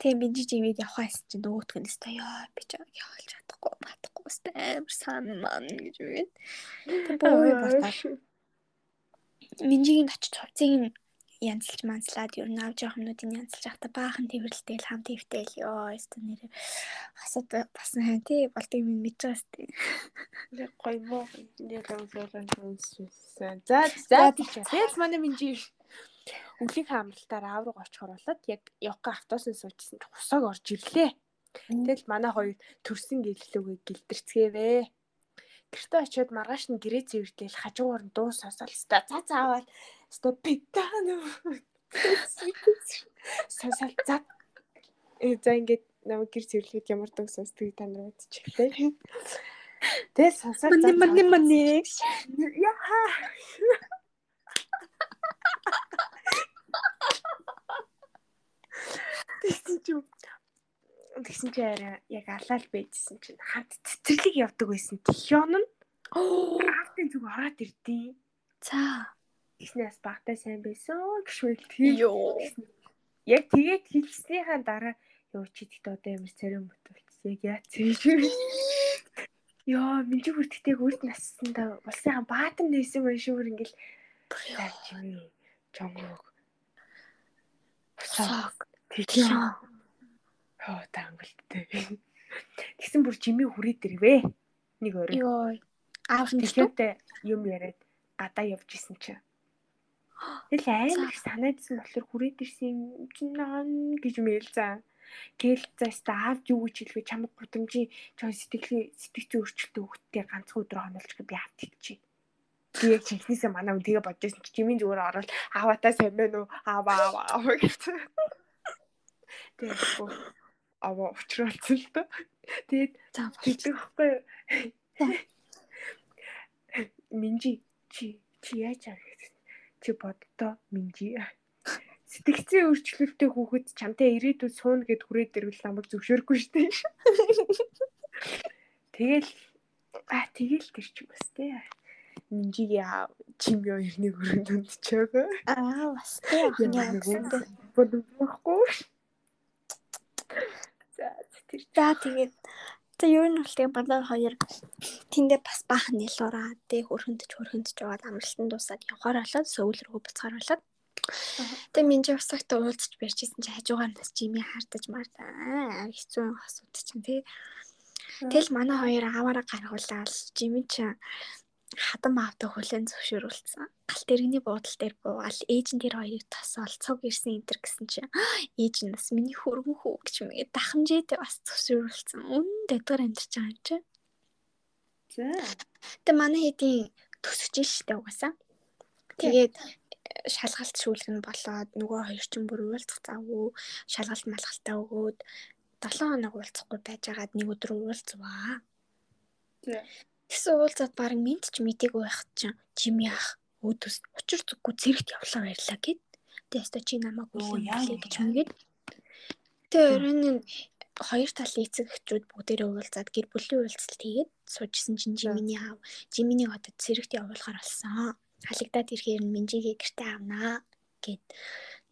Тэгээ Минжи Жимиг явахаас чи нөгөөтг нь өстой ёо би ч явуулж чадахгүй батахгүй өстой амар сан ман гэж үгээд. Тэгээ боо ботаад Минжигийн очиж хувцсыг янзлж манслаад ер нь авч явах юмнуудыг янзлж явахдаа баахан тэрвэрлдээл хам твтэл ёо өстой нэр хасад басан хань тий болдгийг минь мэдж байгаа сте. Нэг гоё мó нэг авлуулан үнссэн. За за тэгэл манай минжи өглөгийн амралтаар аав руу очихоор болоод яг явах автобусны суучсан чи хусааг орж ирлээ. Тэгэл манай хоёр төрсөн гэллүүгээ гэлдэрцгээвэ. Гэртээ очиод маргааш нь гэрээ цэвэрлээл хажуугаар нь дуу сонсоол ста за заавал ста питано сонсоол за э за ингээд намайг гэр цэвэрлэхэд ямар дуу сонсдгийг та нар мэдчихлээ. Тэгээ сонсоод Мани мани мани. Яха. Тэгсэн чи тэгсэн чи арай яг алаал байжсэн чинь хамт цэцэрлэг явдаг байсан. Тихён нь аавтын зүг ороод ирдээ. За. Тэгснээс багтаа сайн байсан гişвэл. Йоо. Яг тэгээд хэлснийхаа дараа ёо чи тэгтээ одоо ямар царим болчихсон. Яг яа цэвэр. Йоо минь бүр тэгтээ үрд нассанда улсынхаа баатар нээсэн байх шүү ингээл яаж юм жонгог. Сог. Тэгээ. Оо тангалттай. Тэгсэн бүр жимийн хүрээд ирвэ. Нэг өөрөө. Йоо. Аав нь. Тэгэхдээ юм яриад гадаа явж исэн чинь. Тэгэл амар их санаадсан болохоор хүрээд ирсэн чинь наан гэж мэйл за. Тэгэл заастаа аавд юу гэж хэлвэ чамд гудамжийн чон сэтгэлийн сэтгцэн өөрчлөлтөө өгтөө ганцхан өдөр хонолч гэж би аавд хэлчихье. Би яг чихнээсээ манай хүн тэгээ бодож байсан чи жимийн зүгээр ороод ааватаа сайн байна уу? Аава аава гэсэн. Тэгээд аваа уучруулсан л доо. Тэгээд тэгдэг байхгүй. Минжи чи чи яаж аа гэсэн. Чи боддоо минжи. Сэтгцийн өөрчлөлттэй хүүхэд чамтай ирээдүйд сууна гэд хүрээд ирвэл намайг зөвшөөрөхгүй шүү дээ. Тэгэл а тэгэл тэр ч юм бас тий. Минжигийн чимё ирний өрөөнд өндчөөгөө. Аа бас тийм Яа, яа. Бодохгүй. За тэгээд за ер нь бол тэгээ бадаа хоёр тэндээ бас баахан нэлураа тэг хөрхөндж хөрхөндж жоод амралтанд дуусаад явахаар болоод сөүл рүү буцаар болоод тэг минь усагт уулзч барьчихсан чи хажуугаар нас жими хардаж мартаа. Хэцүү асуудаг чинь тий Тэгэл манай хоёр аваараа гаргуулаад жими чи хадам аавдаг хүлэн зөвшөөрүүлсэн. Галт иргэний буудал дээр буугаал ээж нь тэр хоёрыг тосоол цог ирсэн энэ төр гэсэн чинь ээж нь бас миний хөргөн хүү гэж мэгээ дахамжээтэй бас зөвшөөрүүлсэн. Үнэн дэдгэр амьдарч байгаа юм чи. За. Тэгээ манай хэдийн төсөж штэ угаасаа. Тэгээд э, шалгалт шүүлэг нь болоод нөгөө хоёр ч бүр уулзах завгүй шалгалт малгалтаа өгөөд 7 хоног уулзахгүй байжгаад нэг өдөр уулзваа. За. Тэгсэн уулзаад баг минт ч митээгүй байх чинь жими ах өөдөөс учир зүггүй зэрэгт явлаа баярлаа гэд. Тэгээ өстө чи намайг юм гэж мэгээд. Тэгээ өрөөнд нь хоёр талын эцэг эхчүүд бүгдээрээ уулзаад гэр бүлийн уулзалт хийгээд суужсэн чинь жиминий аав жиминийг одоо зэрэгт явуулахар болсон. Халигдаад ирэхээр нь минжигээ гэртээ авнаа гэд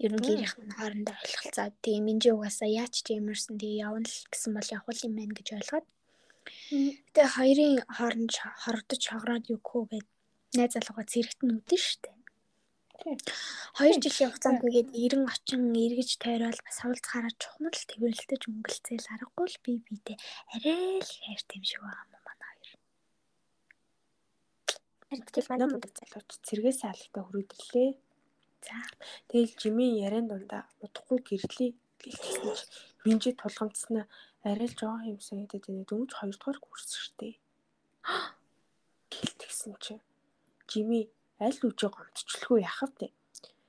ер нь гэрийнх нь хоорондоо ойлголцоод тэгээ минжи угаасаа яач ч ямарсан тэгээ явна л гэсэн бол явах юм байна гэж ойлгоод Тэгээ хоёрын хооронд хордож шогроод юу гэх гээд найз залууга зэрэгт нь үдэн штэ. Хоёр жилийн хугацаанд үгээд 90 очин эргэж тойрол бас уулзахаараа чухмал тэрвэрлдэж өнгөлцөөл аргагүй л би бидээ арай л хайр тийм шиг байгаа юм манай хоёр. Харин тэгэл манай Нам залууч цэргээс алхтаа хүрээдлээ. За. Тэгэл жимийн яриан дундаа удахгүй гэрлээ гэлсэн чи минжи тулгамдснаа арай л жоохон юм санагдаад байна. Дөнгөж 2 дугаар курс штэ. Гэлтгсэн чи жими аль үжи гомдчлгүй яах вэ?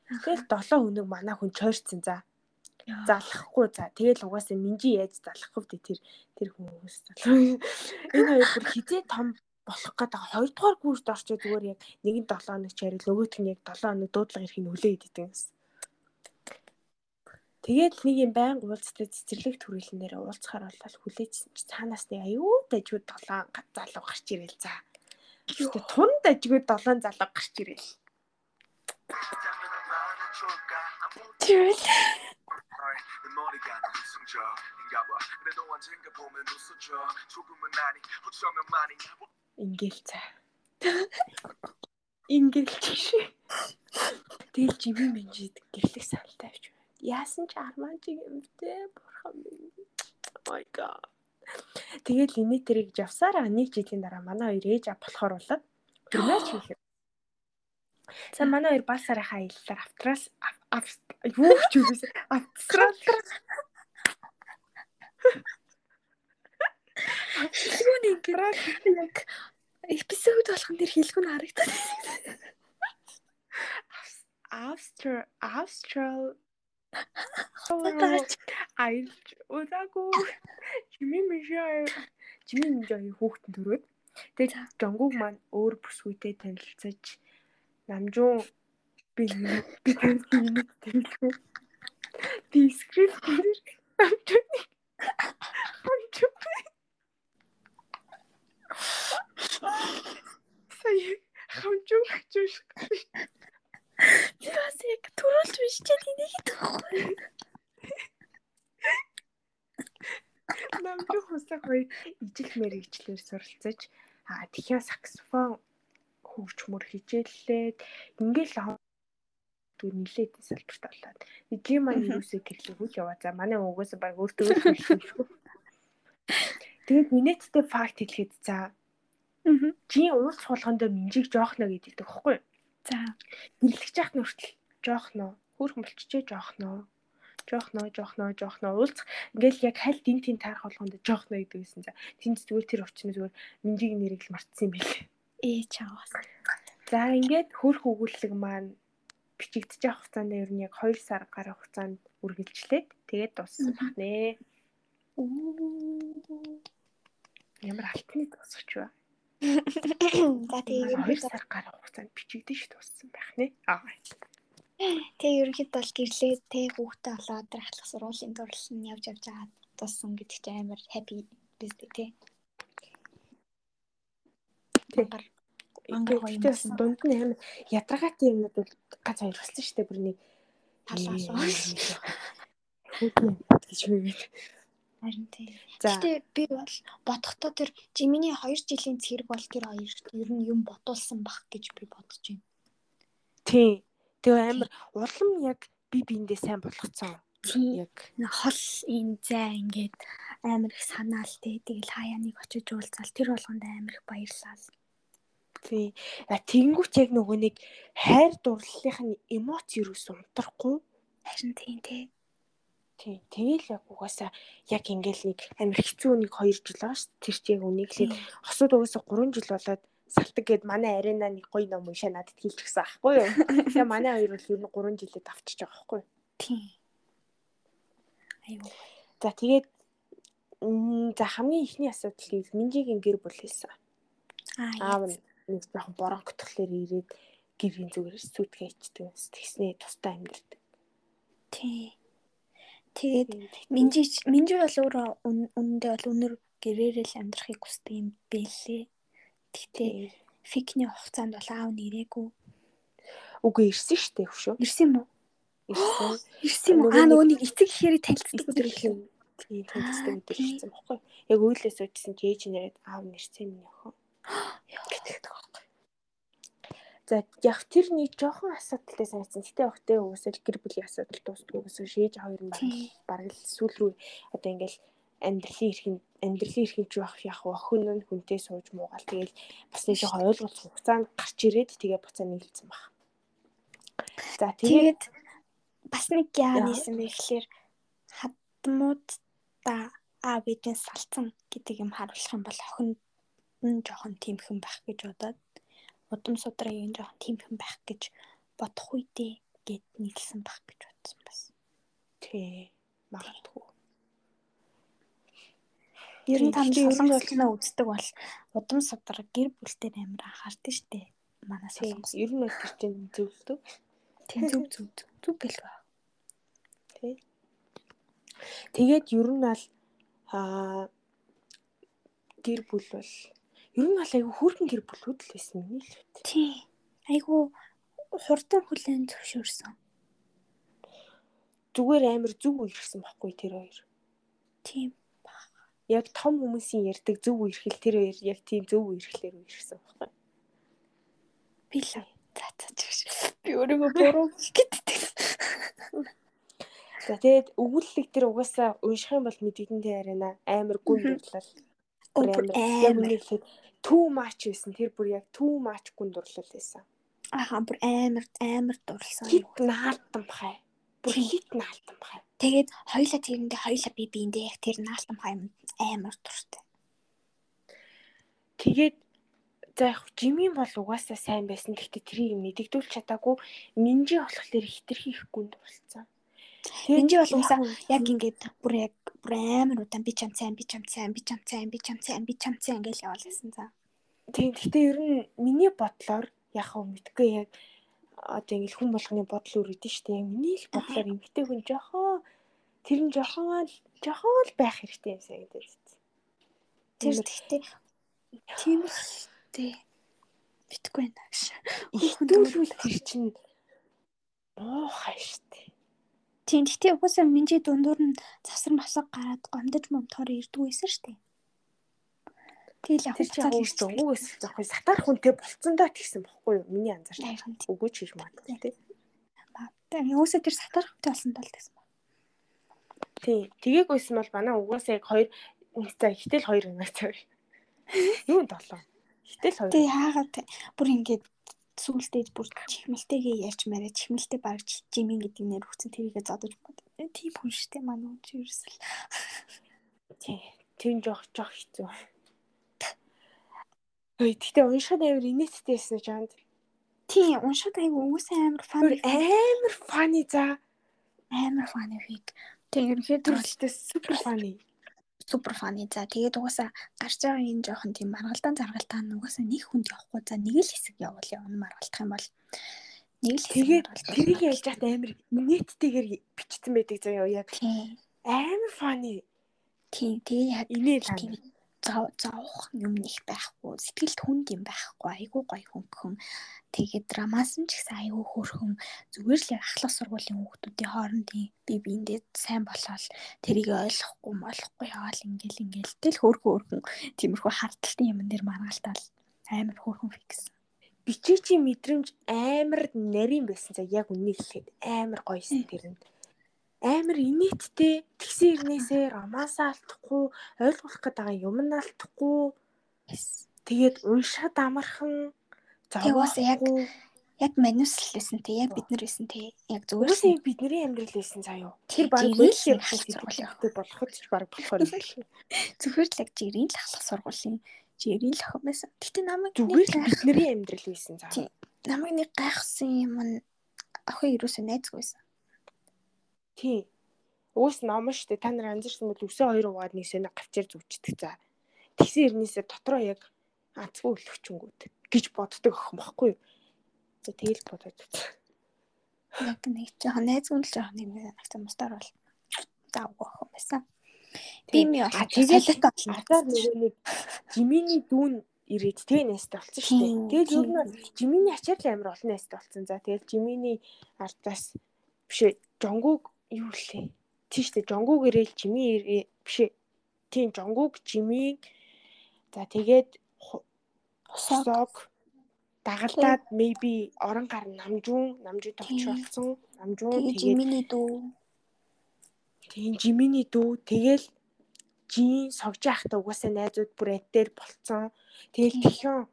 Тэгэл 7 өнөг манай хүн чойрцсан за. залахгүй за тэгэл угаасаа минжи яаж залах вэ тэр тэр хүмүүс залуу энэ хоёр бүр хизээ том болох байгаа хоёрдугаар курст орчоо зүгээр яг нэг нь 7 хоног чарил нөгөөх нь яг 7 хоног дуудлага ирэх нь хүлээ идэв гэсэн. Тэгээд нэг юм байн уулзтай цэцэрлэг төрүүлнээр уулзахаар болол хүлээж цаанаас нэг аюу дажгүй долоон залуу гарч ирэл за. Тэгээд тун дажгүй долоон залуу гарч ирэл. Тэрэл. Ингээл цаа. Ингээл чиш. Тэгэл жимийн менжид гэрлэх саналтай авч байна. Яасан ч арман чиг юмтэй бурхан минь. Oh my god. Тэгэл энэ тэрийг явсараа нэг жилийн дараа манай хоёр ээж ав болохоор болоод хөрмөөч хийх. За манай хоёр бас сарынхаа аяллаар австрал ав- юу ч гэсэн австрал Юуны ингээд яг эпизод болгон тэр хэлгүүн харагдаад. Австрал Австрал. Аялж удаагүй. Чими мишээ чими мишээ хүүхдэн төрөөд. Тэгээд жонгуг маань өөр бүсгүйтэй танилцаж намжуу би би танилцсан би скрипт намжуу намжуу сая хамжуу хачууш Би бас яг төрүүлж энийг хэлэхгүй. Намжуу хусаа хоёр ижил мэрэгчлэр суралцаж аа тхиа саксофон хөгж мөр хичээллээд ингээл дүү нилээд салбарт болоод жи маань юусээ гэрлэггүй л яваа. За манай угаас баг өөртөө шүү. Тэгээд минэттэй факт хэлэхэд за Аа. жи уулз суулгандаа минжиг жоохно гэдэг тэгэхгүй. За. Гэрлэж яах нь хүртэл жоохно. Хөөрхөн болчихжээ жоохно. Жоохно, жоохно, жоохно уулзах. Ингээл яг хальт ин тин таарах болгонд жоохно гэдэг байсан. За тэнд зүгээр тэр орчны зүгээр минжиг нэрийг л мартсан юм билээ. Ээ чаавас. За ингээд хөрх өгүүлэг маань бичигдэж явах хугацаанд ер нь яг 2 сар гарах хугацаанд үргэлжлээд тэгээд дууссан баг нэ. Ямар алтны дуусах ч вэ? За тэгээ 2 ерөнхийдөө сар гарах хугацаанд бичигдэж дууссан байх нэ. Аа. Тэгээ ерөнхийдөө бол гэрлээ тэ хүүхдээ болоод тэр ахлах сургуулийн дурлал нь явж явж байгаа туссан гэдэг чинь амар happy бизнес тэ. Тий. Гэхдээ болсон. дунд нь амар ядаргаатай юмнууд бол гац хоёр болсон шүү дээ бүр нэг Талаасаа. Хүүхэн гэж үгээд. Харин тий. Гэтэ би бол бодохдоо тэр Жиминий 2 жилийн цэрэг бол тэр хоёр ер нь юм бодулсан бах гэж би бодож байна. тий. Тэгээ амар улам яг би биэндээ сайн болгоцсон. Яг Хол энэ зай ингээд амар их санаал тий. Тэгэл хаяаныг очиж уулзаал тэр болгонд амар их баярлал. тий. А тэгэнгүүт яг нөгөө нэг хайр дурлалын эмоц юусэн унтрахгүй. Харин тий тий. Тий. Тэгэл яг угаасаа яг ингээл нэг амар хэцүү нэг 2 жил байгаа шүү. Тэр чи яг үнийг л хосууд угаасаа 3 жил болоод салтаг гэд манай арена нэг гоё ном уншаа надад хэлчихсэн аахгүй юу. Тэгээ манай хоёр бол ер нь 3 жилээ давчиж байгаа аахгүй юу. Тий. Аюу. За тэгээд за хамгийн ихний асуудал гэвэл Минжигийн гэр бүл хэлсэн. Аа. Нэг жоохон боронхотлохлоор ирээд гэрийн зүгээр сүйтгэе ичдэг. Тэгснээ тустай амьдэрдэг. Тий. Тэгээд Минжи Минжи бол өөрөө үн- үнэндээ бол өнөр гэрээрээ л амьдрахыг хүсдэг юм бэлээ. Гэхдээ фикний хугацаанд бол аав нэрээгүй. Үгүй ирсэн шүү дээ хөшөө. Ирсэн юм уу? Ирсэн. Ирсэн юм уу? Аа нөгөө нэг эцэг ихээр танилцдаг өдөр Эцэг хэлээ. Тийм танилцдаг өдөр ирсэн баггүй. Яг үйлээс үжсэн чи ээж нэрэд аав нэрсэн минь охин. гэдэг баггүй. За яг тэр нэг жоохон асуудалтай санагдсан. Гэтэ өгтөө уусэл гэр бүлийн асуудал дуустдаг уусаа шээж хоёр нь бараг л сүүл рүү одоо ингээл амьдралын эрхэн амьдралын эрхэмж байх яг охин нь хүнтэй сууж муугаал тэгэл бас нэг жоохон ойлголт хугацаанд гарч ирээд тэгээ буцаа нийлцсэн баг. За тэгээд бас нэг яа нээсэн бэ гэхэлэр хадмууд та аа бидэн салцсан гэдэг юм харуулах юм бол охин нь жоохон тиймхэн байх гэж бодоод удам судрын жоохон тиймхэн байх гэж бодох үедээ гэд нийлсэн байх гэж бодсон бас. тий магадгүй. Ер нь танд Гэхдээ ер нь бол- солонгослоо үздэг бол удам судар гэр бүлтэй амар анхаардаг штэ. Манай солонгос. ер нь тэр чинь зөвлөдөг. Тийм зүг зүг зүг зүг гэл ба. Тий. Тэгээд ер нь бол аа гэр бүл бол ер нь бол айгүй хөөрхөн гэр бүлүүд л байсан юм л үү. Тий. Айгу хурдан хүлэн зөвшөөрсөн. Зүгээр амар зүг үерхсэн байхгүй тэр хоёр. Тийм. Яг том хүмүүсийн ярьдаг зөв үерхэл тэр хоёр яг тийм зөв үерхлээр үерхсэн байхгүй. Би л за чигш. Би өөрийгөө буруу гэдэгтэй. За тэгээд өгүүлэлэг тэр угаасаа унших юм бол мэдэгдэн тэр арина амар гүн дурлал. Амар. too much байсан. Тэр бүр яг too much гүн дурлал байсан. Аха бүр амар амар дурлсан. Хит наалтан бахай. Бүр хит наалтан бахай. Тэгээд хоёлаа тэрэндээ хоёлаа би биэндээ яг тэр наалтан хаймд амар дуртай. Тэгээд За яг жимийн бол угаасаа сайн байсан. Гэхдээ тэрийг мэдэгдүүлж чадаагүй минжи болохоор хитрхи ихгүй болсон. Минжи бол угаасаа яг ингээд бүр яг бүр амар удаан би чам сайн би чам сайн би чам сайн би чам сайн би чам сайн гэж явуулсан за. Тийм гэхдээ ер нь миний бодлоор яг хөө мэдгүй яг одоо ингэ хүн болгоны бодол нь шүү дээ. Миний л бодлоор эмгтэй хүн жохоо тэр нь жохоо жохоо л байх хэрэгтэй юм санагдаад байна. Тэр гэхдээ тийм л дээ. Битгүй байна гэж. Ихдүүлвэл тэр чинь муухай шүү дээ. Тийм гэхдээ угаасаа минжи дундуур нь завсар масаг гараад гомдож момтоор ирдгүй байсан шүү дээ. Тэгэл яг хугацаа л ирсэн. Үгүйс зохой сатар хүнтэй болцсон доо тэгсэн бохгүй юу? Миний анзаарч. Үгүй ч хийж магадгүй тий. Тэгээ өөсөө тэр сатар хүнтэй болсон тал гэсэн ба. Тий. Тгээгүйсэн бол манай угаасаа яг хоёр за ихтэл хоёр юм аа. Юу долоо. Ихтэл хоёр. Тий хаагаад бүр ингээд сүултээ бүр чихмэлтэйгээ ярьж мараа чихмэлтэй баг жимин гэдэг нэр хүчсэн тэрийгээ зодож бод. Тийм хүн штэ манай хүн чи ерөөсөл. Тий. Тэр жоох жоох хэцүү. Ой, тэгтээ уншихад амар инээдтэйсэн жанд. Тийм, уншихад айгу угсаа амар фан. Амар фаны за. Амар фаны фиг. Тэг ерөнхийдөө супер фаны. Супер фаны. За тэгээд угаасаа гарч байгаа энэ жоохон тийм маргалдаан заргалтаа угаасаа нэг хүнд явахгүй. За нэг л хэсэг явуул явна маргалдах юм бол нэг л тэгээд тэрийг ялж хат амар инээдтэйгээр бичсэн байдаг заяа яг. Амар фаны. Тийм, тэгээ яг инээл зовх юм их байхгүй. Сэтгэлд хүнд юм байхгүй. Айгүй гоё хөнгөн. Тэгээд драмаас нь ч гэсэн айгүй хөөрхөн зүгээр л ахлах сургуулийн хүүхдүүдийн хоорондын би биэндээ сайн болоод тэрийг ойлгохгүй молохгүй яваал ингээл ингээл тэл хөөрхөн хөөрхөн тиймэрхүү харталтын юм дээр маргаалтаал амар хөөрхөн фикс. Бичээчийн мэдрэмж амар нарийн байсан за яг үнийг хэлэхэд амар гоёсэн тэр нь амар инээдтэй. Тэгсэн ирнээсээ ромаасаа алдахгүй ойлгох гээд байгаа юм нь алдахгүй. Тэгээд уншаад амархан зовоос яг яг манус л байсан те яг бид нар байсан те яг зүгээр л бидний амьдрал байсан юу тэр баг хөлшөө сургуулийн болоход ч баг болохоор зүгээр л яг жирийн л ахлах сургуулийн жирийн л охин байсан. Гэтээ намайг зүгээр л бидний амьдрал байсан заа намайг нэг гайхсан юм нь охин юусоо найзгүйсэн Тий. Уус ном штэ та нар анзаарсан бол өсөө хоёр угаад нэг сэнэ гавчээр зүвчдэг за. Тэгсэн ирнээсээ дотроо яг анцгүй өлөвчөнгүүд гэж боддог охин бохгүй юу? За тэгэл бодож үзсэн. Яг нэг жоохон найзгүй л жоохон юм агтаа мустаар бол заавгүй охин байсан. Би ми бол тэгээд ардаар нөгөө нэг жиминий дүүн ирээд тэгээ нэстэ болсон шүү дээ. Тэгээд ер нь жиминий ачаар л амар олон нэстэ болсон. За тэгээд жиминий ардаас биш жонгууг юу лээ. Тийм шүү дээ. Жонгуг ирээл жими биш ээ. Тийм жонгуг жими за тэгээд хосоог дагалдаад maybe орон гар намжуун намжууд болсон. Намжуун тэгээд жиминий дүү. Тийм жиминий дүү тэгэл жин согж яхта угаасаа найзууд бүр адээр болцсон. Тэгэл тэхэн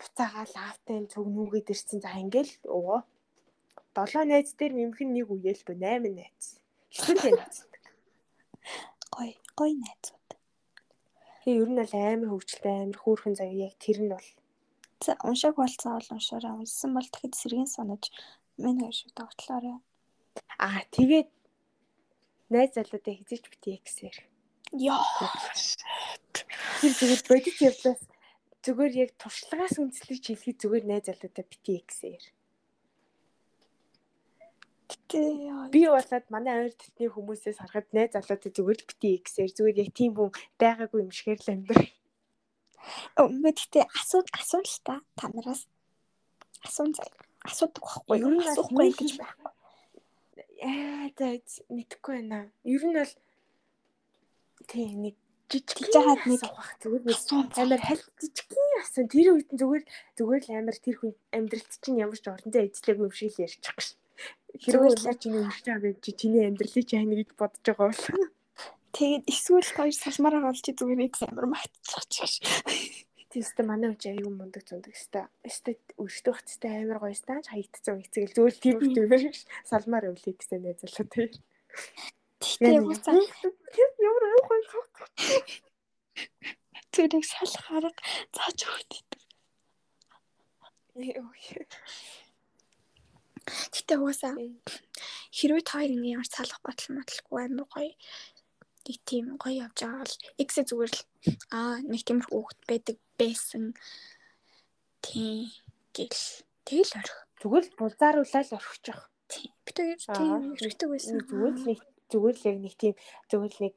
буцаагаал аавтай цогнүүгээд ирсэн. За ингээл уугаа долоо найз дээр нэмэх нь нэг үеэл бо 8 найз. Эсвэл найздаг. Гой, гой найзууд. Тэгээ ер нь бол амар хөвгчлээ амар хөөрхөн заяа яг тэр нь бол. За уншааг болцсон бол уншаараа унссан бол тэгэхэд сэргийн санаж минь хоёр шиг тогтлоорой. Аа тэгээд найз залуудаа хизээч битээ гэсээр. Яа. Тэр зүгээр бодит явлаас зүгээр яг туршлагаас үндэслэж хэлэхэд зүгээр найз залуудаа битээ гэсээр. Би болоод манай ойр дотны хүмүүсээс харахад найз залуутай зүгээр л бити гэсээр зүгээр яг тийм хүн байгаагүй юм шигээр л амьдр. Өнгө тэгтээ асуу асуун л та та нараас асуун заа. Асуудаг байхгүй юу? Асуухгүй гэж байхгүй. Яа за мэдхгүй байна. Ер нь бол тийм нэг жижиг жахад нэг авах зүгээр нэг амар хальт жижигхэн асан тэр үед нь зүгээр зүгээр л амар тэр хүн амьдралт чинь ямар ч орон зай эзлээгүй юм шиг л ярьчих гэж. Хэрвээ улаа чиний өмсөж байгаа гэж чиний амьдралыг чи хань гэж бодож байгаа бол тэгээд эсвэл хоёр салмаараа болж зүгээр их амар магтчих. Тэстэ манай үеч аюу мундаг зундаг өстэй. Өстэй өршдөг хэвчтэй амар гоё стааж хаягдсан хэцэл зүгээр тийм тийм салмаар өвлий гэсэн найзлаа тийм. Тэгтээ уусаа ямар аюухан зүрийг салах арга зааж өгдөг. Гэтэ угаасаа хэрвээ та хоёр ингэ ямар салах батал матлахгүй амар гоё нэг тийм гоё явж байгаа бол эксэ зүгээр л аа нэг тиймэрхүү хүүхэд байдаг байсан тийм гэл тэгэл орох. Зүгээр л булзааруулаад орхичих. Тийм. Бид хоёр тийм хэрэгтэй байсан. Зүгээр л нэг зүгээр л яг нэг тийм зүгээр л нэг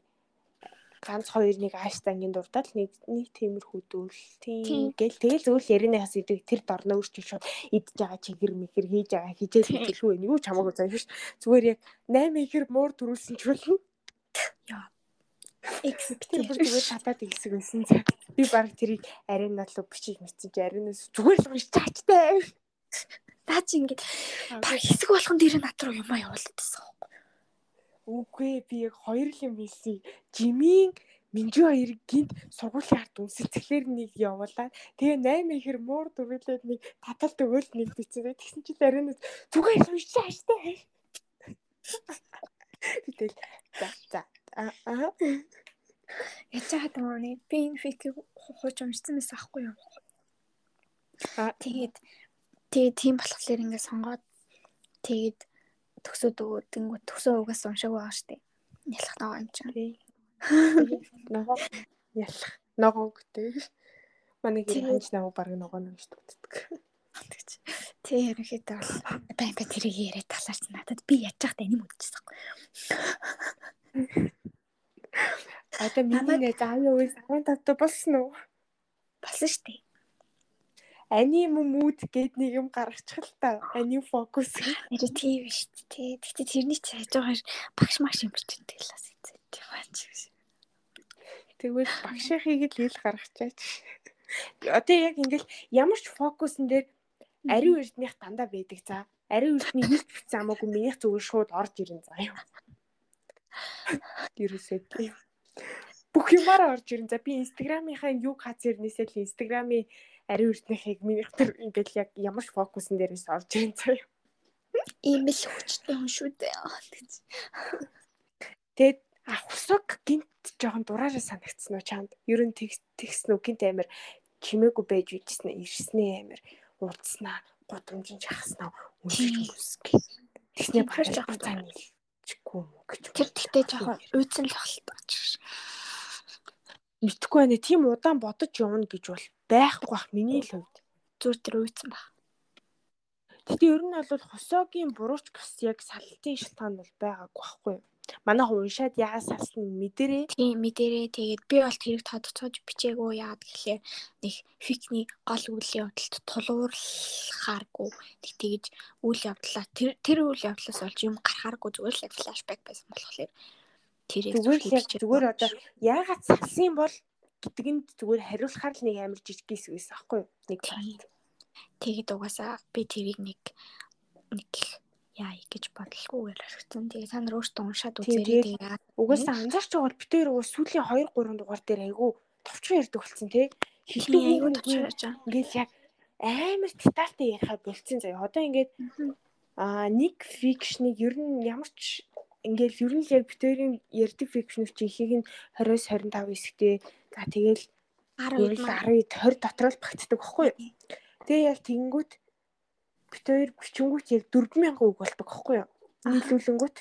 ганц хоёр нэг ааштай ангийн дурдаад нэг нэг тиймэрхүү дүүл тийм гэл тэгэл зөвл ярианаас идэг тэр дорно өөрчил шууд идж байгаа чигэр мэхэр хийж байгаа хижээл хэлгүй байх юу ч хамаагүй заа шүү. Зүгээр яг 8 ихэр муур төрүүлсэн ч болно. Яа. Эксп тэр бүр зүгээр татаад ихсэг байсан. Би баг тэрийг ариунаа руу бичиж мэдсэн чи. Ариунаас зүгээр л уншиж таачтай наа чи ингээд баг хэсэг болгон дээр над руу юмаа явуулдсан Үгүй би яг хоёр л юм хэлсэн. Жимийн Минжи хоёр гинт сургуулийн ард үнсэл тэгэхээр нэг явуулаад тэгээ 8 ихэр муур дүрлээд нэг таталт өгөөл нэг бичсэн. Тэгсэн чи ариунаас зүгээр уншиж хааштай. Тэгэл за за аа Яж хаад мөрний би энэ фикийг хууч уншсан байсан аахгүй юу? Тэгээд тэгээд тийм болохоор ингээд сонгоод тэгээд төгсөөд өгөөд тэнгүү төгсөө угаас уншаагүй байгаа штеп. Ялах байгаа юм чинь. Ногоо ялах. Ногоо гэдэг. Манай гэр ханч ногоо баг ногоо нэмж дутдаг. Тэ ерөнхийдөө бол бай бай тэрийг яриад талаарч надад би яаж яах тань юм үдчихсэн байхгүй. Одоо миний нэ заавал 15 та болсон уу? Болсон дээ аним мууд гэд нэг юм гаргачих л та. Аним фокус. Нэр тийм биш тий. Гэтэ тэрний ч хайж байгаа багш маш юм биш тэгэл бас тийм байна ч гэж. Тэгвэл багшихыг л ил гаргачаач. Одоо яг ингээл ямар ч фокусын дээр ариун эрднийх дандаа байдаг за. Ариун эрдний хийх гэсэн хамаагүй минийх зүгээр шууд орж ирэн заа юу. Тийм бүх юмараа орж ирэн. За би инстаграмынхаа юг хац ирнээсээ л инстаграмын ариун эрднийхийг минийх тэр ингээл яг ямар ч фокусын дээрээс орж ирэн заяа. Ийм л хүчтэй хүн шүү дээ. Тэгээд ахсаг гинт жоохон дураараа санагдсан уу чамд? Ер нь тэгсэн үү гинт амир чимээгүй байж үжсэн ирснээ амир уудснаа гудамжин жахснаа үнэж үсгэ. Тэгснээ багш жоохон цаана чиггүй юм гэж. Тэр тэгтээ жоохон уйдсан л ахалтаач. Мэдхгүй байна. Тийм удаан бодож явна гэж бол байхгүй бах миний л хувьд. Зүр тэр үйцэн баг. Гэтэ ер нь бол хосоогийн бурууч бас яг салтын шалтгаан бол байгаагүй байхгүй юу? Манай хүн уншаад яа салсан мэдэрээ. Тийм мэдэрээ. Тэгээд би бол тэрийг тодорцоож бичээгүй яад гэхлээр нэг фикний гол үйл явдалд тулгуурлахааргүй. Тэг тэгж үйл явдлаа тэр тэр үйл явдлаас олж юм гарахааргүй зүгээр л флашбек байсан болохоор тэрийг зүгээр л зүгээр одоо яагаад салсан бол гэдгэнд зүгээр хариулахаар л нэг амар жижиг хэсэг байсан аахгүй юу? Нэг part. Тэгээд угаасаа би тэрийг нэг нэг яа гэж бодлохгүйгээр орхисон. Тэгээд та нар өөртөө уншаад үзээрэй угаасаа анзаарч байгаа бол битээр угаас сүүлийн 2 3 дугаар дээр айгүй товчхон ярьдаг болсон тий. Хэлдэг айгүй товчхон байгаа. Ингээд яг амар детальтай ярихад болцсон заяа. Одоо ингээд аа нэг фикшнийг ер нь ямар ч ингээл ер нь яг битэрийн ярьдаг фикшн чи ихийг нь 20-с 25 хэсэгтэй За тэгэл 10 10 20 дотор л багтдаг байхгүй юу? Тэгээ яг тэнгүүт бит хоёр бичингүүт яг 4000 үг болдог байхгүй юу? Нийлүүлэнгүүт.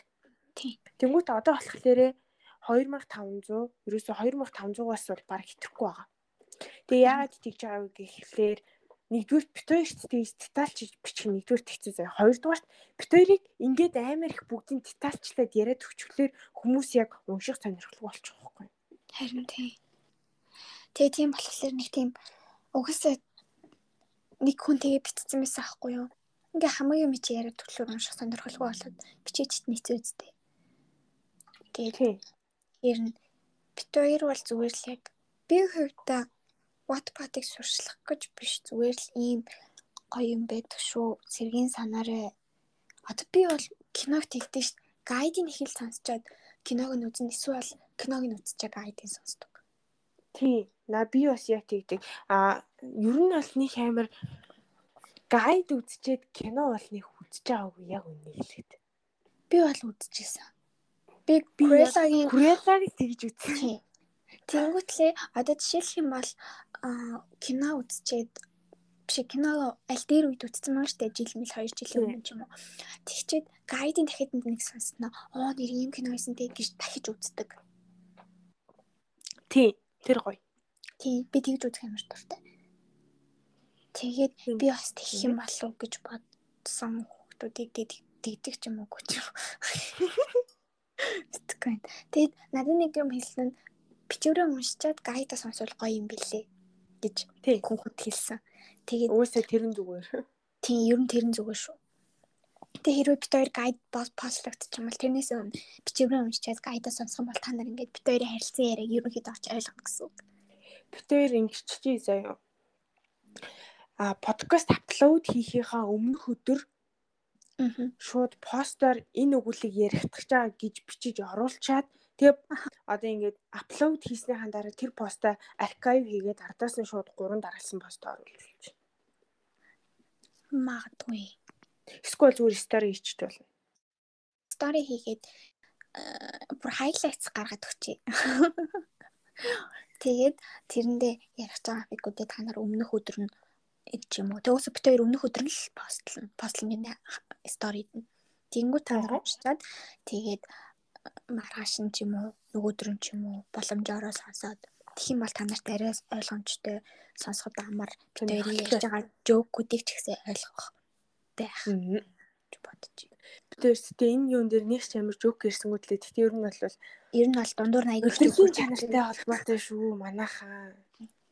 Тийм. Тэнгүүт одоо болохоор 2500 ерөөсөө 2500-аас бол баг хэтрэхгүй байгаа. Тэгээ яагаад тэгж байгаа вэ гэхлээр нэгдүгээр битүүрт детальчж бичих нь нэгдүгээр хэцүү заяа. Хоёрдугаарт битүүрийг ингээд амар их бүгдийг детальчлаад яриад өчвөлөр хүмүүс яг унших сонирхолтой болчих واخгүй. Харин тийм. Тэгээ тийм болохоор нэг тийм угсаа нэг хүн тэгээ битцсэн байсан аахгүй юу? Ингээ хамгийн юм чи яриад төглөр унших сонирхолгүй болоод бичээчд нийцээ үздэй. Тэгээ ер нь битүүр бол зүгээр л яг би хөвдөө Wattpad-ыг сурчлах гэж биш зүгээр л ийм гоё юм байдаг шүү. Сэргийн санаараа одоо би бол киног тэгдэж ш гайдын их л сонсчоод киног нь үзэн эсвэл киног нь үзчихээ гайдын сонсдог. Тий. На би бас яг тэгдэг. А ер нь бол нэг амар гайд үзчихэд кино бол нэг үзэж байгаагүй яг үнэ хэлээд. Би бол үзчихсэн. Би Крелагийн Крелагийг тэгж үзсэн. Тэнгүүтлээ одоо жишээлх юм бол кино үзчихэд биш кино аль дээр үед үзсэн маа штэ жил мэл 2 жилийн өмнө ч юм уу. Тэгчээд гайдын дахиад нэг сонсноо оо нэр ийм кино байсан те гэж дахиж үздэг. Тий. Тэр гоё. Тий би тэгж үзэх амар дуртай. Тэгээд би бас тэгэх юм болов уу гэж бодсон хүмүүсийг дэгдэг ч юм уу гэж. Тэгвэл тэгээд надад нэг юм хэлсэн нь бичвэрээ уншичаад гайда сонсвол гоё юм бэлээ гэж хүүхэд хэлсэн. Тэгээд уусаа тэрэн зүгээр. Тийм ер нь тэрэн зүгээр шүү. Тэгээ хэрвээ бит хоёр гайд постлогдчих юм бол тэрнээс өмнө бичвэрээ уншичаад гайда сонсох юм бол та нар ингээд бит хоёрын харилцан яриаг ерөнхийдөө олж ойлгох гэсэн үг. Бит хоёр ингэччихье заяа. А подкаст аплод хийхийнхаа өмнөх өдөр шууд постоор энэ өгүүлийг яригдах чаа гэж бичиж оруулчаад тэгээ одоо ингээд аплод хийснийхаа дараа тэр постоо архив хийгээд ардаас нь шууд 3 дараалсан пост оруулж. Магадгүй. Эсвэл зүгээр стори хийчих болно. Стори хийгээд бүр хайлайтс гаргаад өгчээ. Тэгээд тэрэндээ ярих графикуудыг та нар өмнөх өдөр нь ч юм уу. Тэгээс бит хоёр өмнөх өдөр нь л постлно. Постлын сторид нь. Тэнгүү та нар уншчаад тэгээд маргааш нь ч юм уу нөгөөдөр нь ч юм уу боломжоор сонсоод тэгэх юм бол та нарт арай ойлгомжтой сонсоход амар хоёрын ярьж байгаа жокуудыг ч гэсэн ойлгох байх гэж бодож байна. Өөрсдөө энэ юун дээр нэг ч амар жок ирсэнгүүтлээ. Тэгтээ ер нь бол ер нь бол дундуур аягүй жок чанартай холбоотой шүү манайхаа.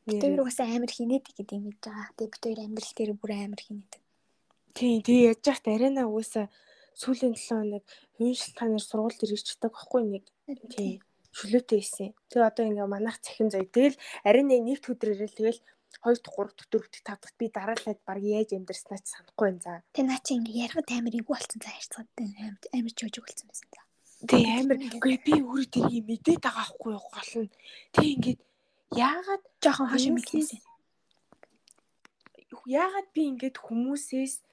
Хоёр угаасаа амар хинээдэг гэдэг юм гэж байгаа. Тэгээ бид хоёр амьдрал дээр бүр амар хинээдэг. Тийм тэгээ яж захт арена угаасаа сүүлийн 7 хоног хувийн шалтгаанаар сургуульд ирж чаддаг байхгүй нэг. Тийм шүлөөтэй исэн. Тэгээ одоо ингээ манайх цахин заяа. Тэгэл арена нэгт ирэл тэгэл 2 дахь 3 дахь 4 дахь 5 дахь би дараалаад баг яаж амьдрснаа ч санахгүй юм за. Тэгээ наа чи ингээ ярахад амар игүү болсон за ярьцгаад амар амар жожиг болсон байсан за. Тэгээ амар үгүй би өөрөө тэрийг мэдээд байгаа байхгүй гол нь. Тэг ингээд Яагаад жоохон хошиг мэдлээсэн. Яагаад би ингээд хүмүүсээс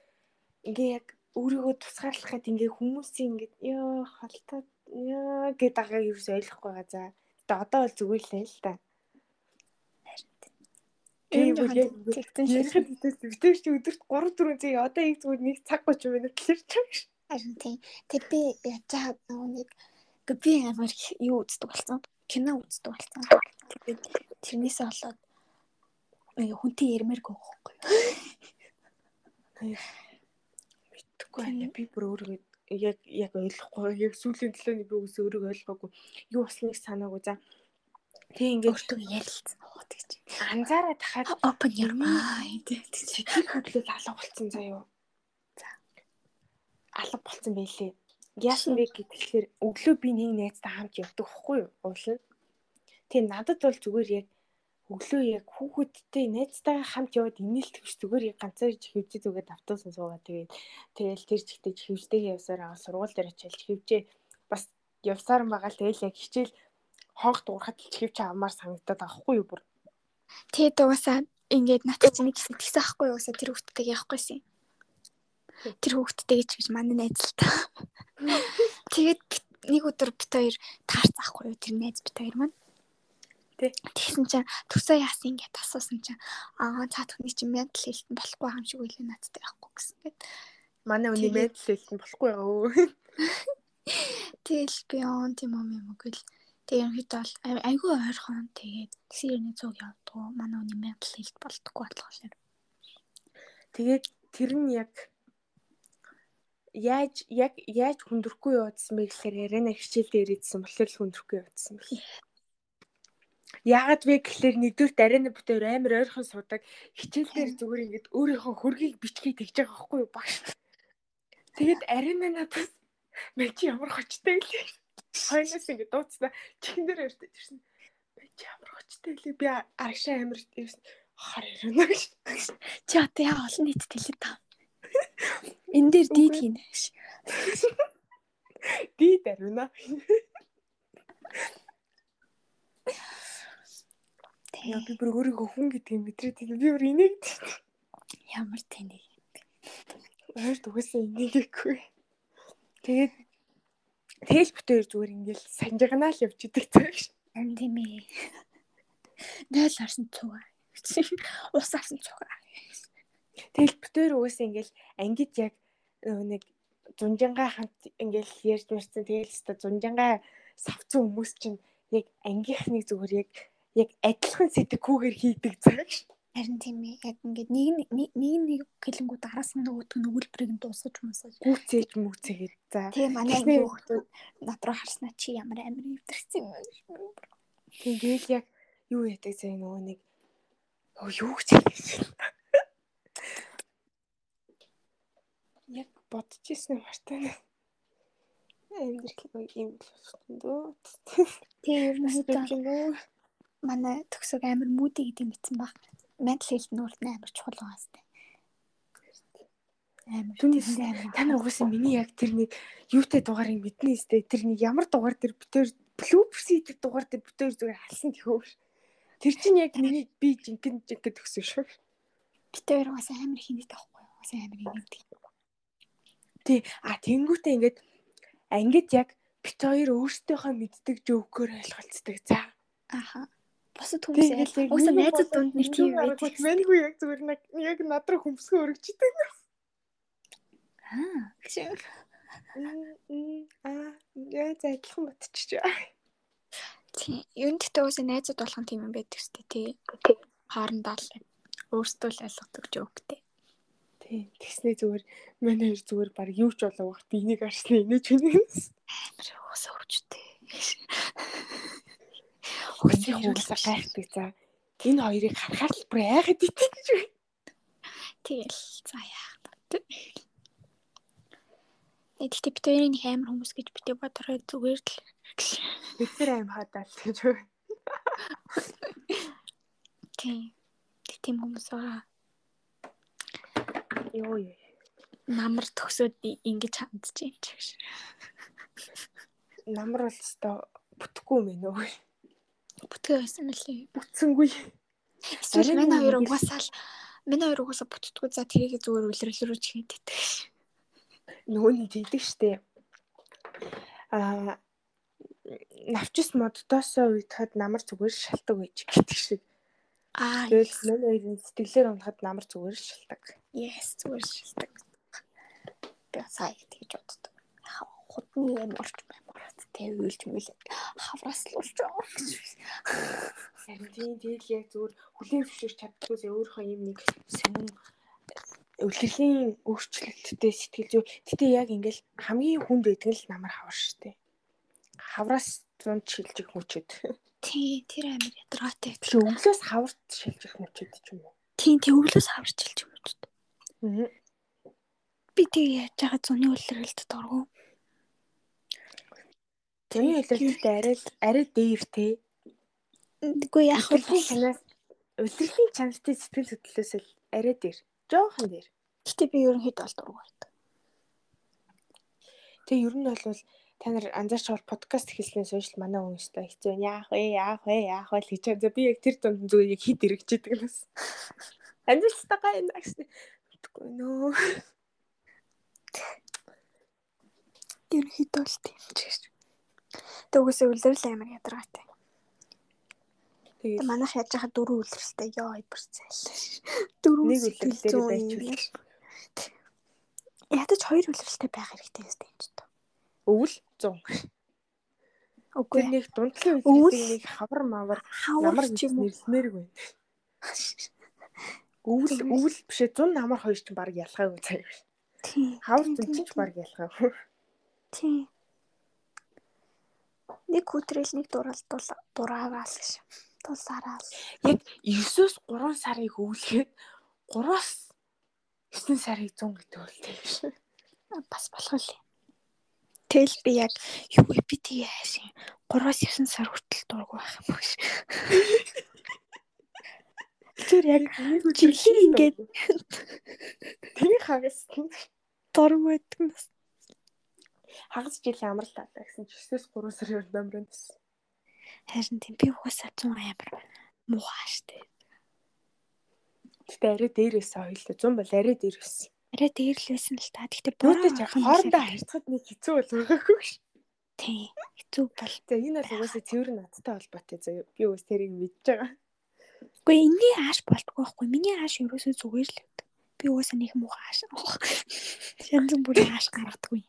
ингээ яг өөрийгөө тусгаарлахад ингээ хүмүүсийн ингээд ёо халтаа яа гэдэг агаа юу ч ойлгохгүй байгаа за. Тэ одоо бол зүгээр л та. Тийм үү яг ярихад битэр чи өдөрт 3 4 цаг одоо яг зүгээр нэг цаг 30 минут л ирж байгаа ш. Харин тийм. Тэг би яаж нэг би амар юу үздэг болсон. Кино үздэг болсон. Тэгээд тэрнээсээ болоод хүнтэй ярмааргүй байхгүй. Мэдхгүй байна. Би бүр өөрийгөө яг яг ойлгохгүй. Яг сүүлийн төлөөний би үс өөрийгөө ойлгоогүй. Юу болсныг санаагүй. За Тэг ингээд өөртөө ярилцсан. Оо тэгж. Анзаараа тахад open your mind. Сэтгэл хөдлөл алга болсон заяо. За. Алга болсон байлээ. Яасан бэ гэхэлэр өглөө би нэг найзтай хамт явдаг хгүй юу? Уулна. Тэгээ надад бол зүгээр яг өглөө яг хүүхэдтэй найзтайгаа хамт яваад инээлт төвч зүгээр яг ганцаар хөвжөө зүгээр автосан суугаа. Тэгээд тэгэл тэр чигтээ хөвжтэйгээ явсаар аа сургууль дээр очиж хөвжээ. Бас явсаар байгаа л тэгэл яг хичээл хоогт уурхад л хөвч авмаар санагдаад байгаа хгүй юу бүр? Тэгээд угаасаа ингээд надад чинь нэг сэтгэсэн ахгүй юу? Угаасаа тэр хүүхдтэйг явахгүйсэн тэр хүүхдтэйгээ ч гэж манай найз л та. Тэгээд нэг өдөр бит хоёр таарцаахгүй юу? Тэр найз бит хоёр маань. Тэгсэн чинь төсөө яасан ингээд асуусан чинь аа цаадахны чинь ментал хэлтэн болохгүй юм шиг үлээ надтай байхгүй гэсэн гээд. Манай үний ментал хэлтэн болохгүй өө. Тэгэл би он тийм юм юм гэл. Тэгээ ерөнхийдөө бол айгүй ойрхон тэгээд сэрний цуг явдгаа манай үний ментал хэлт болдоггүй болохоор. Тэгээд тэр нь яг яаж яг яаж хүндрэхгүй явуулсан бэ гэхээр яриана хичээл дээр идсэн болохоор хүндрэхгүй явуулсан байна. Яагаад вэ гэхлээр нэгдүгээр дарааны бүтээр амар ойрхон суудаг. Хичээлээр зүгээр ингээд өөрийнхөө хөргийг бичгийг тэгж байгаа байхгүй юу багш. Тэгээд арина надаас мэ чи ямар хочтой вэ? Хоёноос ингээд дууцсан. Чихэн дээр өртөж ирсэн. Мэ чи ямар хочтой вэ? Би арагшаа амар ирсэн. Хар ирэнэ гэж. Чи одоо яа олон нийтэд хэлээ та. Энэ дээр дийд хийнэ. Дийд арина. Яа би бүр өөрийгөө хүн гэдгийг мэдрээд би бүр инээд. Ямар тэнэг. Ойр дугасан инээхгүй. Тэгээд тэгэл бүтээр зүгээр ингээл санджигнаа л явж идэг цаг ш. Ам тийм ээ. Нойл харсан цугаа. Ус авсан цугаа. Тэгэл битээр угаасаа ингээл ангид яг нэг зунжангаа хамт ингээл ярьж мэрсэн тэгэл өстө зунжангаа савцсан хүмүүс чинь яг ангийнхныг зүгээр яг яг адилхан сэтгэхүүгээр хийдэг цаг ш. Харин тийм ээ. Яг ингээд нэг нэг нэг гэлэнгүүд араас нь нөгөөдг нь өгүүлбэрийг нь дуусгаж мусгаж. Гүцээж мүцээгээд за. Тийм манай ангийн хүмүүс над руу харснаа чи ямар амир өвдөрсөн юм бэ? Тэгээд яг юу яадаг зэ нөгөө нэг оо юу гэж хэлсэн. Яг бодчихсон юм хартаа. Амьдрал юм л болсон дөө. Тийм нь хэвээр манай төгсөг амир мүди гэдэг мэдсэн баг. Ментал хэлт нүүрт амир чухал байгаа сте. Амир Түүнээс та нар угаасаа миний яг тэр нэг юутай дугаарыг мэднэ сте. Тэр нэг ямар дугаар тэр битээр блүүперс хийдэг дугаар тэр битээр зүгээр халсан гэхөө. Тэр чинь яг миний би жинхэнэ жинхэнэ төгсөг шүү. Хоёр угаасаа амир хинэт байхгүй юу? Угаасаа амир хинэт. Тий. А тэнгүүтээ ингээд ангид яг бит хоёр өөрсдийнхөө мэддэг жөөгөөр ойлголцдог. За. Аха. Бусад хүмүүс угаасаа найзууд дунд нэг тийм байдаг. Мэнгүй яг зүгээр нэг яг над руу хөмсгөө өргөжтэй. Аа. Гэсэн. Аа яа зайдлах батчих. Тийм. Юу нэгтэй угаасаа найзууд болох нь тийм юм байдаг шүү дээ. Тий. Хоорондоо л өөрсдөө л ойлгодог жөөгтэй. Тийм. Тэгснээ зүгээр манай хоёр зүгээр баг юу ч болоо багт энийг арсны инээж үнээс. Амар угаасаа өвчтэй. Хөөсийн хуулсаа гайхдаг за. Энэ хоёрыг харахаар л бүр айгаад итгэж гэж байна. Тэгэл за яах вэ? Эдэлтэй бит хоёрын нэг амар хүмүүс гэж битээ бодорой зүгээр л. Бид нар аим хадаал гэж байна. Тийм. Тийм хүмүүс байгаа. Йоо ёо. Намар төгсөөд ингэж хандж юм чи гэж. Намар бол өстой бүтэхгүй юм байна уу? Бүтгээ байсан мөлий. Бүтсэнгүй. Эсвэл манай хоёр угаасаа л манай хоёр угаасаа бүтдгүй за тэрийг зүгээр үлрэлрүүч хийдэг. Нөгөө нь тийдэг штэ. Аа навчис моддоосоо уйдахад намар зүгээр шалтгаан байж гэдэг шиг. Аа, Тэгэл манай хоёрын сэтгэлээр унахад намар зүгээр шалтгаан. yes зүгээр шилдэг. Би сая тэгж боддог. Худны юм орч мэморт тэг үйлч мэл хавраас л урч байгаа. Харин тийм тэгэл яг зүгээр хүлээн зөвшөөрч чаддгүйс өөрийнхөө юм нэг сонин үлрэлийн өөрчлөлттэй сэтгэл зүй. Гэтэ яг ингээл хамгийн хүнд байдаг л намар хавар штэ. Хавраас зунд шилжих хүчэд. Тий, тэр амир ядраатай. Тэгэхээр өглөөс хаварт шилжих хүчэд ч юм уу. Тий, тэг өглөөс хаварчилж юм уу? Аа. Би тэг яаж байгаа зуны үлрэлт дургу. Тэрний хэлэлттэй арай арай дээр те. Үгүй яах вэ? Үлрэлийн чанаас үлрэлийн чанартай сэтгэл хөдлөлөөс л арай дээр. Жохон дээр. Гэтэ би ерөнхийдөө бол дургу байдаг. Тэгээ ер нь бол та нар анзаарч бол подкаст эхэлснээс хойш манай хүмүүстэй хэцүү байна. Яах вэ? Яах вэ? Яах вэ гэж байгаа. Би яг тэр дунд зүгээр яг хит эргэжэдэг юм бас. Амжилт тагаа юм гэсэн. Мэдгүй нөө. Ерөнхийдөө л тийм ч гэж. Тэгээс үлрэл амир ядраатай. Тэгээ Манайх яаж яхад дөрөв үлрэлтэй ёо бэрцэл. Дөрөв нэг зүйн байчвал Ядаж хоёр үлрэлтэй байх хэрэгтэй юм шүү дээ. өвөл 100. Үгүй нэг дундлын үлрэлтэй нэг хавар мавар намар гэж ч юм уу. нэрлэмээргүй байна. Өвөл өвөл бишээ 100 намар хоёр ч баг ялхаагүй цаа. Тийм. Хавар тийм, зүн тийм, ч баг ялхаагүй. Тийм. Нэг хүтрэл нэг дураал дул- дураагаал гэж. Дулсараа. Яг 9-өөс 3 сарыг өвлөхэд 3-аас 9 сарыг 100 гэдэг үлтэй биш. бас болох үл. Тэгэл би яг юу вэ би тий яашин 3-9 сар хүртэл дургу байх юм биш. Тэр яг жилийн ингээд тэр хагас дургу байдаг юм бас. Хагас жилийн амарлаа гэсэн чи 9-өөс 3 сарын дамраас. Харин тийм би угаасаа 100 амар муухай штэ. Гэтэ арай дээрээс хоёлоо 100 бол арай дээрээс. Арай дээр л байсан л та. Ч буруу охин хоорондоо харьцахад нэг хэцүү бол байгаагүй ш. Тий. Хэцүү бол. За энэ бол угаасаа цэвэр надтай холбоотой заяа. Би уус тэрийг мэдж байгаа. Гэхдээ энэний ааш болдгоо байхгүй. Миний ааш ерөөсөө зүгээр л. Би угаасаа нэг муу хааш. Янз бүрийн хааш гаргадаггүй.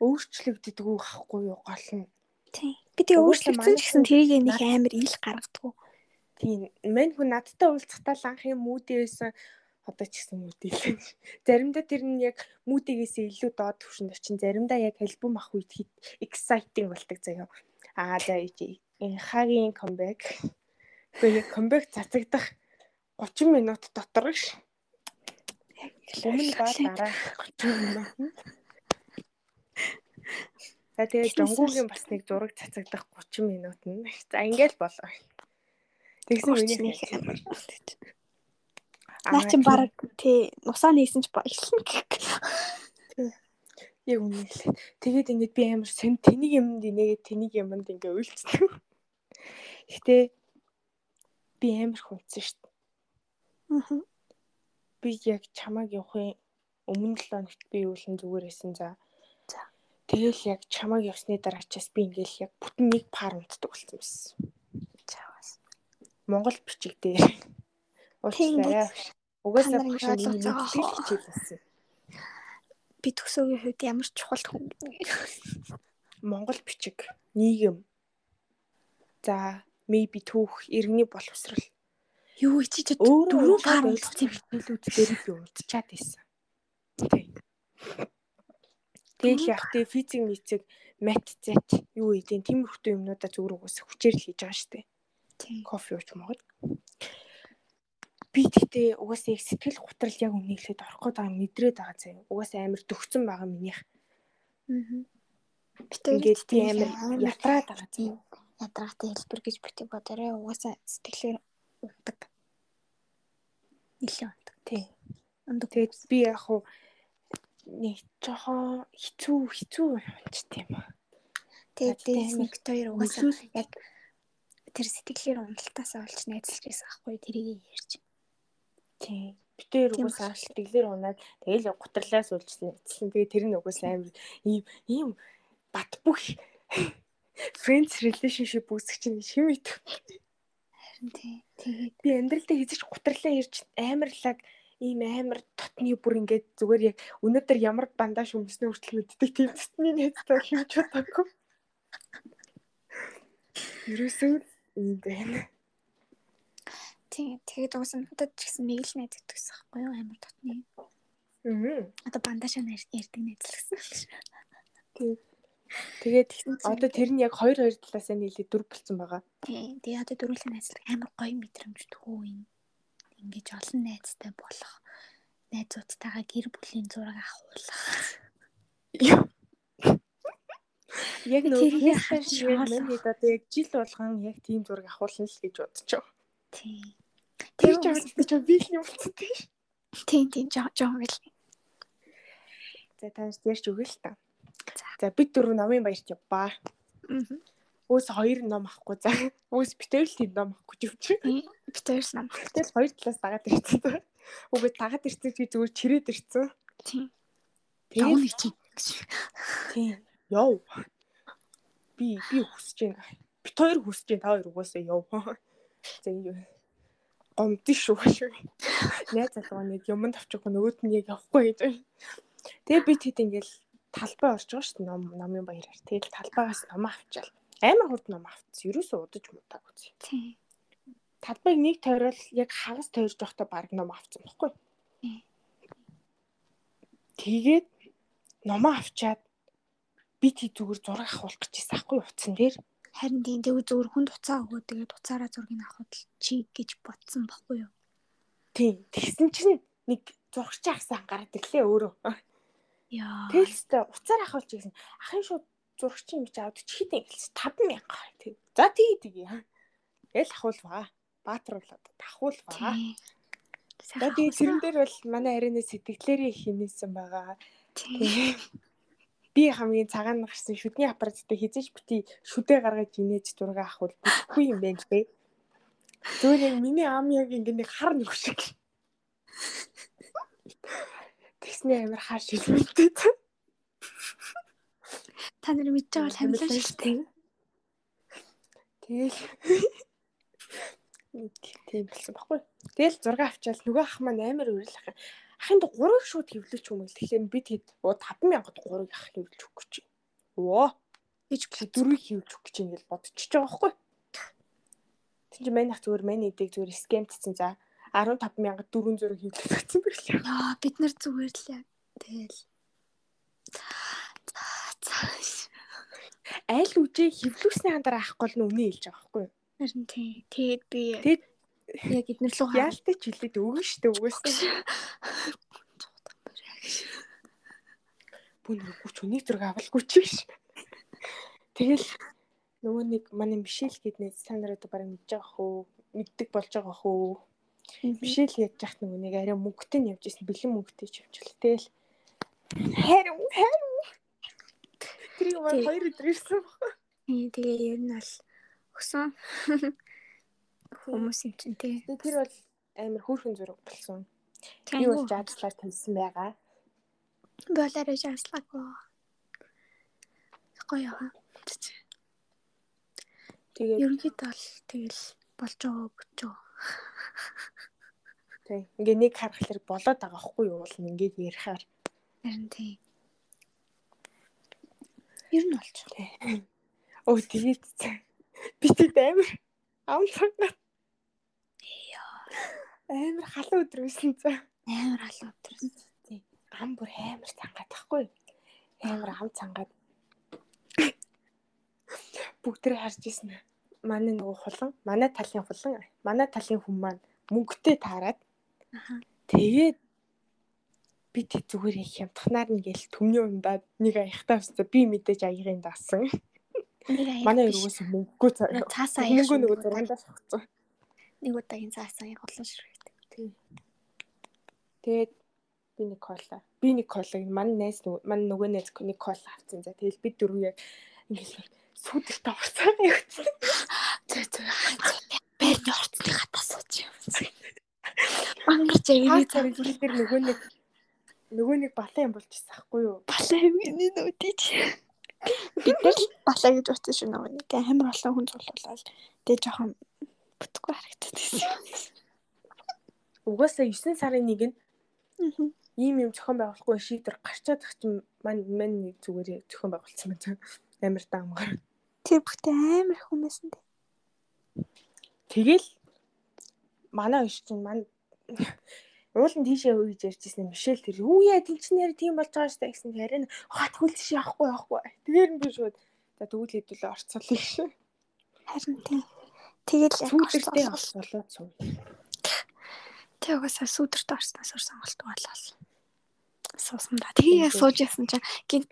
Өөрчлөгддөг үү ахгүй юу гол нь. Тийм. Тэгээ Угаасаа өөрчлөгдсөн ч гэсэн тэрийг нэг амар ил гаргадаггүй. Тийм. Мань хүн надтай уулзахтаа л анх юм мүүдээ байсан одоо ч гэсэн мүүдээ л. Заримдаа тэр нь яг мүүдээс илүү доод түвшинд очин. Заримдаа яг альбом авах үед exciting болдог заяа. Аа за хагийн comeback. Яг comeback цацагдах 30 минут дотор ш. Өмнө ба дараа 30 минут. За тэгээ жонгуугийн бас нэг зураг цацагдах 30 минут нь. За ингээл болоо. Тэгсэн миний амар. Наа чи баг тий нусаа нээсэн ч баярлна гэх. Яг үнэ л. Тэгээд ингээд би амар сэн тэнийг юмд инээгээд тэнийг юмд ингээ үйлцдэг. Гэтэ би амар хүнсэн шүү дээ. Аа. Би яг чамааг явахын өмнө 7 хоногт би үүлэн зүгээр байсан за. Тэгэл яг чамааг явсны дараачаас би ингээл яг бүтэн нэг пар унтдаг болсон байсан. Чавас. Монгол бичиг дээр. Уучлаарай. Угаасаа багш мэддэг хоо. хичээл байсан. Би төгсөөгийн хувьд ямар чухал хүн. Монгол бичиг, нийгэм. За, maybe түүх, иргэний боловсрал. Юу чи дөрөв пар үлдсэн. хэлүүд дээр би унтчаад байсан. Тий. Тэгэл яг тий физик мицэг мат зэт юу гэдэг тиймэрхүү юмнуудаа зүгээр угаасаа хүчээр л хийж байгаа. Тийм. кофе ууж могод. Би тэгтээ угаасаа их сэтгэл готрол яг үнийхлээд орохгүй байгаа мэдрээд байгаа заяа. Угаасаа амар дөгцөн байгаа минийх. Аа. Ингээд би амар ятраад байгаа заяа. ядраатай хэлбэр гэж битгий бодорой угаасаа сэтгэлээр унтдаг. Нилээ унтдаг. Тий. Унтдаг. Тэгээд би яг хуу нэг жоохон хэцүү хэцүү унчт юм аа. Тэгээд дээс нэг хоёр угаасаа яг тэр сэтгэлээр уналтаасаа олж найзалж байсан аахгүй тэрийг ярьж. Тий. Битээр Тийм угаасаа сэтгэлээр унаад тэгэл гутралаас уулжсан. Эцэлэн тэгээ тэр нь угаасаа амар ийм ийм бат бүх friends relationship үүсгэж чинь шим идэх. Харин тий. Тэгээд би амьдралдаа хийж гутралаа ирж амарлаг ийм амар дотны бүр ингээд зүгээр яг өнөөдөр ямар бандаж өмснө хүртэл мэддэг тийм дотны найзтай хэмж чадаагүй. Ерөөсөө ийм байна. тий. Тэгээд угаасаа надад ч гэсэн нэг л найз гэдэгсэн аахгүй юу амар дотны. Аа. Одоо бандашаа ярьдаг найз л гэсэн. Тэгээд Тэгсэн чинь одоо тэр нь яг хоёр хоёр талаас нь нийлээ дүр болцсон байгаа. Тий. Тэгээ одоо дөрвөлэн найзлаг амар гоё мэдрэмж тгүү юм. Ингиж олон найзтай болох. Найзуудтайгаа гэр бүлийн зураг авахулах. Яг нөгөө манайд одоо яг жил болгон яг тийм зураг авахулна л гэж байгаа. Тий. Тэр ч ч би л юм болцсон тийм. тий тий жоо жоо гэл. За тааш ярьж өгье л та. За бид дөрөв намын баярт явбаа. Аа. Өөс хоёр ном авахгүй за. Өөс битэр л тийм ном авахгүй ч юм чи. Битэрс нам. Тэгэл хоёр талаас дагаад ирсэн. Үгүй дагаад ирсэн чи зүгээр чирээд ирсэн. Тий. Тэгээд Явна чи. тийм. Яв. Би би хүсэж байна. Бит хоёр хүсэж байна. Та хоёр угаасаа яв. За юу. Гомдсон шүү шүү. Найз залгаа нэг юмд авчихгүй нөгөөд нь яг явахгүй гэж. байна. Тэгээ би тэт ингээл талбай орж байгаа шүү дээ ном номын баяраар. Тэгэл талбайгаас ном авчаал. Амар хурд ном авчихсан. Ерөөсөө удаж мутаагүй зэ. Тий. Талбайг нэг тойрол яг хагас тойрж явахдаа баг ном авцсан баггүй. Тэгээд номоо авчаад би тий зүгээр зураг авах гэж байсан аахгүй утсан дээр. Харин тийм тэгвэл зөвөр хүнд уцаа өгөө тэгээд уцаараа зургийг авахд чи гэж бодсон баггүй юу? Тийм. Тэгсэн чинь нэг зурагч ахсан гараад ирлээ өөрөө. Яа. Тэлстэй уцаар авахулж гэсэн. Ахын шууд зурагчийн мич авд чи хэдэн гэлс 5000 гар тий. За тий тий. Тэгэл ахуулваа. Баатруулаад ахуулваа. За тий тэрэн дээр бол манай арианы сэтгэлээрээ хийнэсэн байгаа. Би хамгийн цагаан гарсан шүдний аппараттай хизээж бити шүдээ гаргаж инээж зураг авах бол бүхгүй юм байна л дээ. Зүгээр яг миний ам яг ингэ нэг хар нүх шиг. Тэгснэ амар хар шилмэлтэй. Та нар мэдж байгаа бол хамлаа шүү дээ. Тэгэл тийм болсон баггүй. Тэгэл 6 авчаал нөгөө ах маань амар урилах. Ахын д 3-ыг шууд хөвлөж юм л. Тэгэхээр бид хэд оо 5000-д 3-ыг ах хөвлөж өгөх гэж. Өө гэж чи 4-ыг хөвлөж өгөх гэж ингээл бодчихж байгаа байхгүй. Тэг чи мань ах зүгээр мань эдэг зүгээр скемтсэн за 15000 400 хөвлөж өгсөн байх. Яа бид нар зүгээр л. Тэгэл. Айл үжээ хөвлөсний хандараа ахгүй л нүнэ хэлж байгаа байхгүй. Харин тий. Тэгээд би Тэгэд яг эднэр хаа. яалтай ч хилээд өгнө штэ угаасаа. Бүн рүү ч өнийг зураг авалгүй ч биш. Тэгэл нөгөө нэг манай Мишель гэднээ та нараа бараг мэдж байгаа хөө мэддэг болж байгаа хөө. Мишель яаж яхад нөгөө нэг арай мөнгөтэй нь явж исэн бэлэн мөнгөтэй ч явж л тэгэл харин харин Тэр юм Тий. хоёр өдөр ирсэн баг. Тий, тэгээ ер нь бол өсөн хүмүүс юм чинь тий. Тэгээ тэр бол амар хөөрхөн зураг болсон. Би бол жаадлаар тавьсан байгаа. Болоороо жааслаагүй. Гоё яа. Тэгээд Ерөнхийдөө бол тэгэл болж байгаа бүчөө. тий. Ингээ нэг харахаар болоод байгаа хгүй юу бол ингээд ярихаар. Харин тий. Ер нь. Тий. Өө тэгээд би тэд амар аван цагнаа. Амар халуун өдөр байсан за. Амар алуу өдрөөс. Тий. Ам бүр амар цангаад тахгүй. Амар ам цангаад. Бүгдээ харж ирсэн. Манай нөгөө хулан, манай талын хулан, манай талын хүн маань мөнгөтэй таарад Аха. Тэгээд би тэг зүгээр их хямдхнаар нь гээл төмний ундаад нэг аягтаа өстө би мэдээж аягын даасан. Нэг аяг Манай биш. өргөөс мөнгөгүй цаа. Нэг цаасаа аяг Мөнгөө шүү. нөгөө зургандаа шахацсан. Нэг удаагийн цаасаа яг олон ширхэг. Тэгээд би нэг кола. Би нэг колыг манай найз нөгөө манай нөгөө найз нэг кола авсан. За тэгэл бид дөрөв яг ингээл сүдэлтэй орцоо явчихсан. Зөө зөө. Бэрний орцны хатаа сууж юм. Мангарч авирий Хаа царай тэр нөгөө нэг нөгөө нэг балан юм болчихсон ахгүй юу? балаа хэмээн нүдэж. Бид нар л балаа гэж утсан шүү нөгөө нэг амар олон хүн цуглуулаад тэгээ жоохон бүтггүй харагдаад байсан. Угаасаа 9 сарын нэг нь Мгм. ийм юм зохион байгуулахгүй шийдвэр гарчаад их чинь мань мань нэг зүгээр зохион байгуулсан байна. Амар даамгаар. Тэр бүхтэй амар хүмүүс энэ. Тэгэл манай иш чинь мань уулын тийшээ үе гэж ярьжсэн Мишель тэр юу яа тийм ч нэр тийм болж байгаа штэ гэсэн харин хат хүлш явахгүй явахгүй. Тэгэхээр би шууд за тэгвэл хэдүүлээ орцолъё шээ. Харин тийм. Тэгэл яг болоод суу. Тэг угаасаа сүдэрт орсноос ор сонголт болол. Суусан да. Тэгээ сууж ясан чинь гинт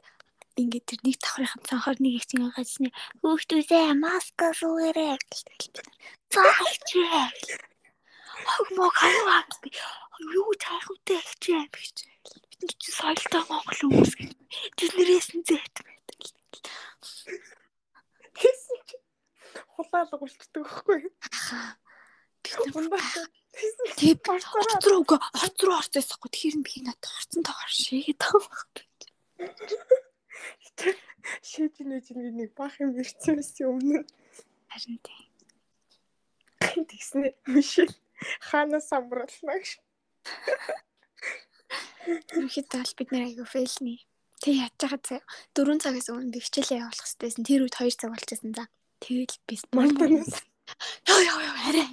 ингээд тэр нэг давхрын цанхаар нэг их чинь гацны хүүхдүүдээ маска суугаарай гэж тэгэл. Хог мог хаваа. Юу таах үтэй гэж гэж. Бид нар чи соёлтой Монгол хүмүүс. Тэднэрээс нь зэт байдаг. Тэсэн чи хулаалга болчдөг байхгүй юу? Бид нар Ундаа Тэг орц руу үгүй орц руу орцсохгүй тэгэхээр би надад орцсон тохор шигээд байгаа. шийж нэж нэг бах юм ирсэн байсан өмнө Харин тийм. тэгснэ Мишель хаана самруулна гэж. Ерөнхийдөө бол бид нэр айгу фейлний. Тэг яаж байгаа заяа. 4 цагаас өмнө би хичээлээ явуулах хэрэгтэйсэн. Тэр үед 2 цаг болчихсон за. Тэгэл би Мантанаас Йоо йоо йоо арай.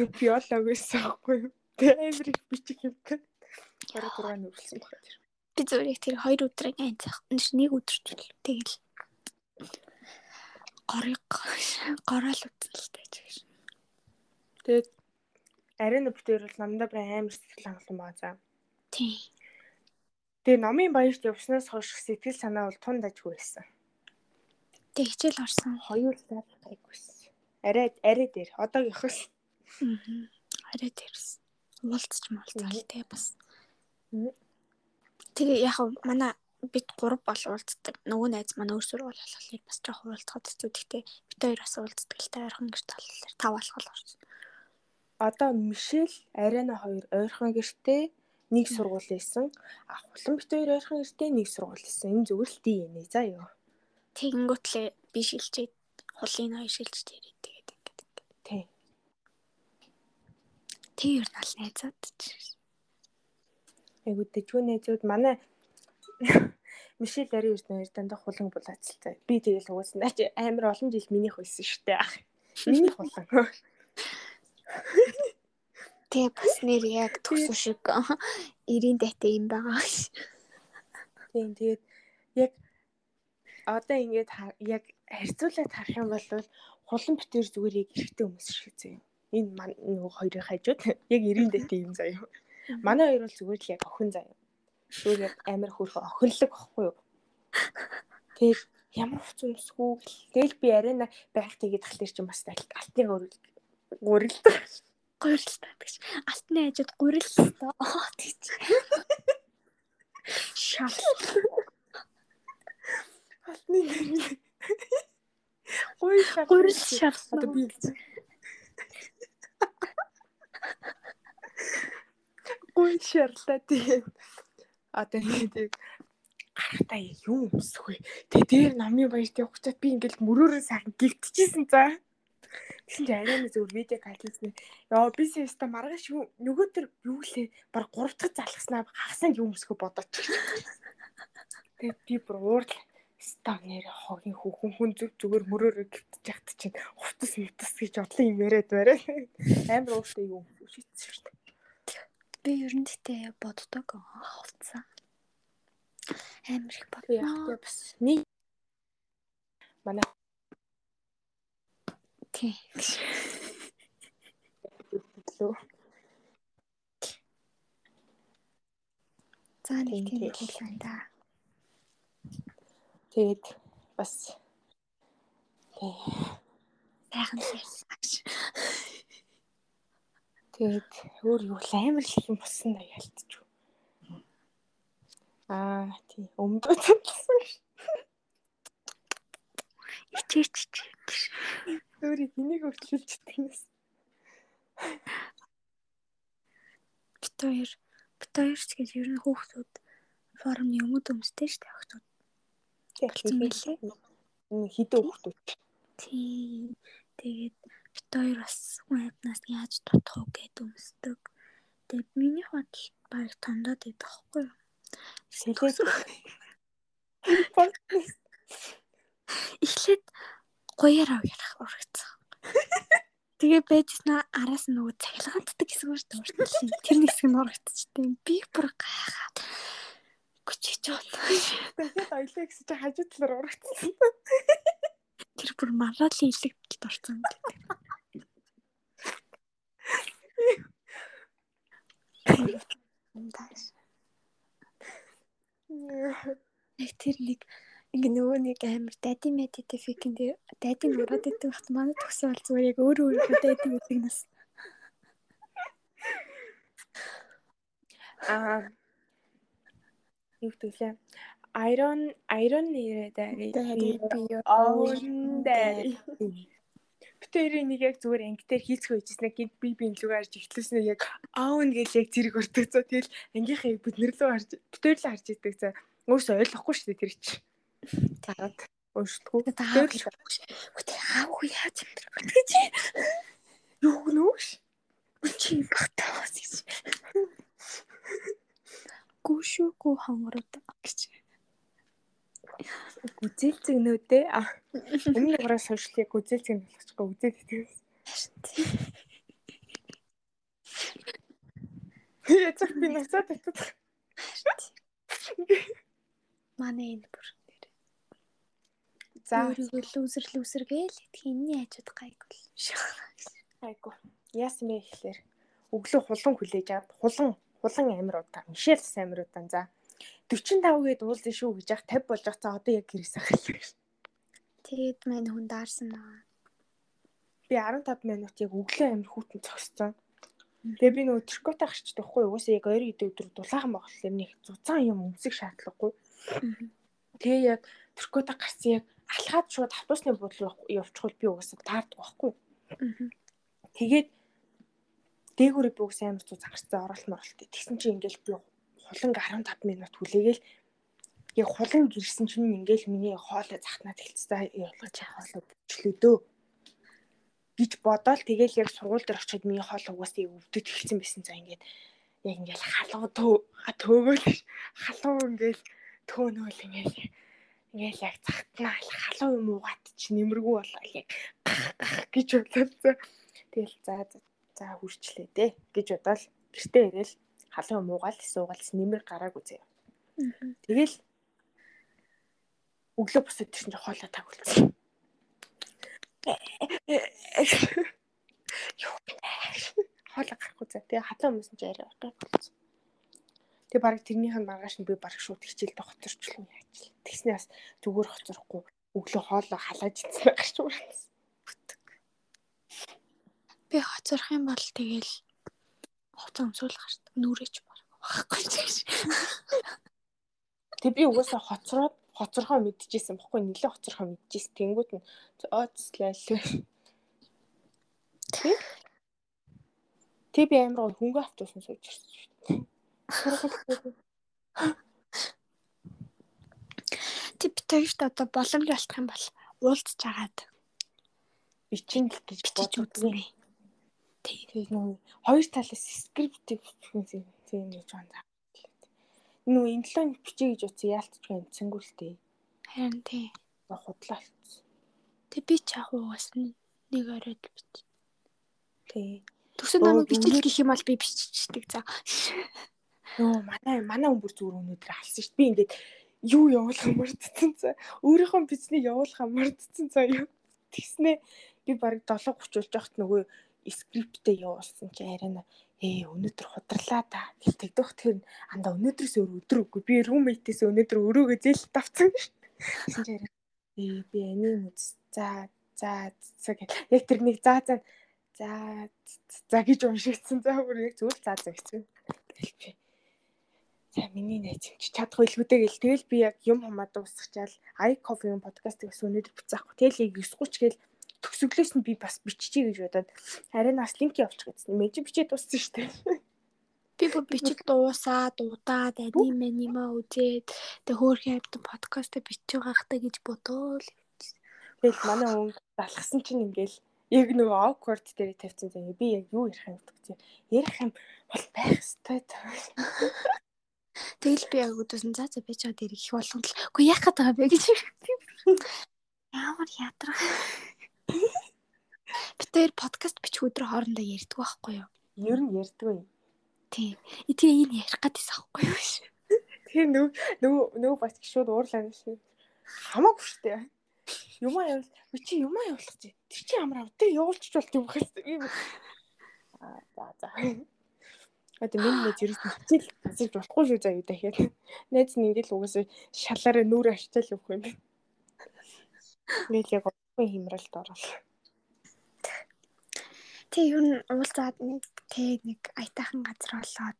юу биолог байсан байхгүй юу? Тэгээ амар их бичих юм. Бараг дургаан үргэлсэн байна тэр. Би зүгээр тэр 2 өдрийг айн цах. Нэг өдөрчл. Тэгэл горыг гороол үзэлтэй ч. Тэгээд арай нөптөр бол намдаа бүр амар сэтгэл хангалуун байгаа за. Тийм. Тэгээ номын баярт явснаас хойш сэтгэл санаа бол тунд ажгүй байсан. Тэг хичээл орсон. Хоёулаа гайгүйсэн. Арай арай дээр одоогийнхоос Аа. Арай тэрс. Уулзч муулзал тий бас. Тэгээ яг манай бид гурав бол уулздаг. Нөгөө найз маань өөр сургууль болохоор бас жоох уулзахад хэцүү. Гэхдээ бид хоёр бас уулздаг л та ойрхон гэрт болохоор тав алхал орсон. Одоо Мишель Арена хоёр ойрхон гэртээ нэг сургууль байсан. А хулан бит хоёр ойрхон гэртээ нэг сургууль байсан. Энэ зүгээр л тийм ээ. За ёо. Тэгэнгүүтлээ би шилжээд хулын хоёр шилж тэрээ тэгээд ингээд. Тий. Тэг ер нь аль найзууд ч. Айгуу дэжгүй найзууд манай Мишель Ари нь дандаа хулан булаацалтай. Би тэгэл угаасна чи амар олон жил минийх байсан шүү дээ. Миний хулан. Тэгээ бас нэр яг төсөө шиг 90 дайтай юм байгаа ш. Тийм тэгээд яг одоо ингээд яг харьцуулаад харах юм бол хулан битэр зүгээр яг эрэгтэй хүмүүс шиг заяа. Энэ нөгөө хоёрын хажууд яг 90 дайтай юм заяа. Манай хоёр бол зүгээр л яг охин заяа. Зүгээр яг амар хөөрхөн охинлог багхгүй юу? Тэгээд ямар хувц өмсгүү тэгэл би арайна байх тэгээд тахлаар чи бас алтны гурил. Гурилдаг гэж. Алтны хажууд гурилдаг. Аа тийч. Шал. Алтны. Гуй шал. Гурил шал. Одоо би гуй шарлаа тийм. Одоо нэг гарахтаа юу өмсөх вэ? Тэ дээр намын баярт явах чад би ингээл мөрөөрөө сайхан гівтчихсэн за. Тэгсэн чи арай нэг зөв видео кализны. Яа би сэста маргааш нөгөө төр юу лээ баг 3 дахь залгаснаа хагасанд юу өмсгөө бодоод. Тэгээ би бүр уурлаа. Став нэрэ хогийн хүүхэн хүн зүг зүгээр мөрөөрөө гівтж яхад чинь хувцас мутас гэж бодлоо юм яриад барай. Амар ууртай юу шийдсэн шүү дээ. Би ер нь тэгтээ боддог хувцас. Амар их бодно. Яг бас нэг манай тий. Лөө. За нэг тийм хэлэн да. Тэгээд бас. Сайхан ярьсан. Тэгээд өөр юу амар л юм болсон да ялтчих. Аа тий өмдөө ш. Ичээч. Өөрийг энийг өөрчилж тэнэс. Бит хоёр бит хоёр ч гэж ер нь хүүхдүүд юмуд өмстэй шүү дээ хүүхдүүд. Тэгэхээр энэ хідэн хүүхдүүд. Тий. Тэгээд бит хоёр бас уйднаас яаж дутах уу гэд өмсдөг. Тэгээд минийх бодол баг тондоод идэх байхгүй юу? Сэлээд эхлээд гоёроо ярах урагцсан. Тэгээ байжснаа араас нөгөө цахилгаантдаг хэсэг дээ уртл. Тэр нэг хэсэг нь урагцчихдээ би бүр гайхаад гүчиж байна. Дахиад ойлоо гэсэн чи хажуу талаар урагцсан. Тэр бүр маргаалын илэгдэлд орсон гэдэг. Тэр нэг ингээ нөгөө нэг амар дайди медитив фикэн дээр дайдиг ураад идэг бат манай төгсөн бол зүгээр яг өөр өөр дайдиг үдэг нас. Аа юу гэвэл Iron Iron нэрээ own dairy. Битэрийн нэг яг зүгээр ангитаар хийцгүй байжснаа гинт би би лүг харж ихтлээснээ яг own гэж яг зэрэг өртөгцөө тэгэл ангийнхаа бидний лөө харж битэр л харж идэг за өөрөөсөө ойлгохгүй шүү дээ тэр чинь. Тараад өөрсдөө дээр л үгүй аав яаж юм бэ? Гэж юу нөөш чи батаас гэж. Гүшүүгүй хонгород гэж. Гүзэлцэгнүүдээ өмнө дугаараа сошиалыг гүзэлцэг болгочихгүй үзээд идэв. Яцх би нацаад татдаг. Манай энэ бүр За лүүсэр лүүсэр гээл хинний хажууд гайгүй. Гайгүй. Яасан бэ гэхлээр өглөө хулан хүлээж аваад хулан хулан амир удаа. Мишэл амир удаа. За 45 гээд уулзсан шүү гэж яг 50 болж байгаа. Одоо яг гэрээс ахлаа. Тэгээд мань хүн даарсан аа. Би 15 минут яг өглөө амир хүүтэн зогссон. Тэгээ би нөгөө трикот ахч тахгүй угаасаа яг ойрын идэв өдөр дулаахан болохоор нэг зузаан юм өмсөх шаардлагагүй. Тэгээ яг трикот гарсан яг алхаад шууд автобусны буудлын руу явчихвал би угаасаа таардаг байхгүй. Тэгээд дээгүүрээ би угаасаа амар зүү загарцсан оролт моролт. Тэгсэн чинь ингээл би хуланг 15 минут хүлээгээл яг хулан гэрсэн чинь ингээл миний хоолой захнаад эхэлсэн. Ялгаж хоолой бүчлээ дөө. гэж бодоол тэгэл яг сургууль дээр очиод миний хоол угаасаа өвдөж эхэлсэн байсан за ингээд яг ингээд халуу төөгөөл халуу ингээд төөнөөл ингээд ингээд яг цагтнаа халуу юм уугаад чи нэмэргүй болоо яг гэж бодлоо. Тэгэл за за хүрчлээ дээ гэж бодоол гэртээ ирээл халуун юм уугаал суугаал нэмэр гараагүй заяа. Тэгэл өглөө босоод чинь хоолой тагуулсан. Хоолой гарахгүй за. Тэгээ халуун хүмүүс нь арай гай болсон. Тэгээ баг тэрнийхэн маргааш нь би баг шууд хичээлдээ хоцорчлоо яаж л. Тэгснээ бас зүгээр хоцорохгүй өглөө хоолой халааж идсэн байх шүү. Би хоцорох юм бол тэгэл хуцаа өмсөөл гарт нүрээч байхгүй гэж. Тэг би угаасаа хоцроод хоцорхоо мэдчихсэн бохгүй нэлээ хоцорхоо мэдчихсэн. Тэнгүүд нь ооцлаа. Тэг. Тэг би амар хөнгө автуусан сууж ирсэн шүү дээ. Би тэгт одоо боломж олдох юм бол уулзж агаад бичин гэж бичиж үзмээ. Тэг нөө хоёр талаас скриптийг бичих юм гэж байна нүү талаа бичээ гэж утсан яалтчгүй амцсангүй л дээ. Харин тий. Худлаа алдсан. Тэг би ч яг угаас нэг оройд бич. Тий. Төсөө намайг бичих гэх юм бол би биччихдэг за. Нөө манай манай хүн бүр зүгээр өнөөдөр алсан шүү дээ. Би ингээд юу явуулах мартцсан цаа. Өөрийнхөө бичнийг явуулах мартцсан цаа юу. Тэгснээ би баг 7:30 болж яхад нөгөө скриптээ явуулсан чи арай ээ өнөөдөр хударлаа да. Гэлтэгдэх тэр анда өнөөдрөөс өөр өдөр үгүй. Би румейтээс өнөөдөр өрөөгөө зээл давцсан гэсэн чи ээ би анийн үз. За за гэх яг тэр нэг за за за за гэж уншигдсан за бүр яг зүгээр за за гэсэн. Тэгэл би за миний найз юм чи чадах байлгүйдээ гэл тэгэл би яг юм хамаа дуусчихаал ай кофегийн подкастыг бас өнөөдөр буцаахгүй тэгэл 9:30 гээл төгсөглөөс нь би бас биччихье гэж бодоод арай нас линк явуучих гэсэн. Мэж бичээд дууссан шүү дээ. Би бүр бичиг дуусаад удаад аним анима үзээд тэг хөөрхөн амт подкаст бичих байхтаа гэж бодоол. Тэгэл манай хүн залхсан чинь ингээл яг нөгөө awkward дээр тавьсан заяа. Би яг юу ярих юм бэ? Ярих юм бол байх ёстой. Тэгэл би яг өдөөсөн за за би чад ирэх их болгоно л. Үгүй яах гээд байгаа бэ гэж. Ямар ядрах. Бид тэр подкаст бичих өдрө хоорондоо ярьдаг байхгүй юу? Ер нь ярьдаг юм. Тийм. Тэгээ энэ ярих гэдээс аахгүй юу? Тэгээ нөгөө нөгөө нөгөө бас шууд уурлаа шүү. Хамаагүй дээ. Юмаа явал би чи юмаа явуулах чи. Тэр чи амар ав. Тэг явуулчих болт юм. Аа за за. Одоо минь нэг нь хичээл засаж болохгүй шүү юу дахиад. Найз нь ингээл угаасаа шалаараа нүрэ арчаал явах юм. Ингээл яг Ой хямралд орол. Тэг юу н уулзаад нэг тэг нэг аятайхан газар болоод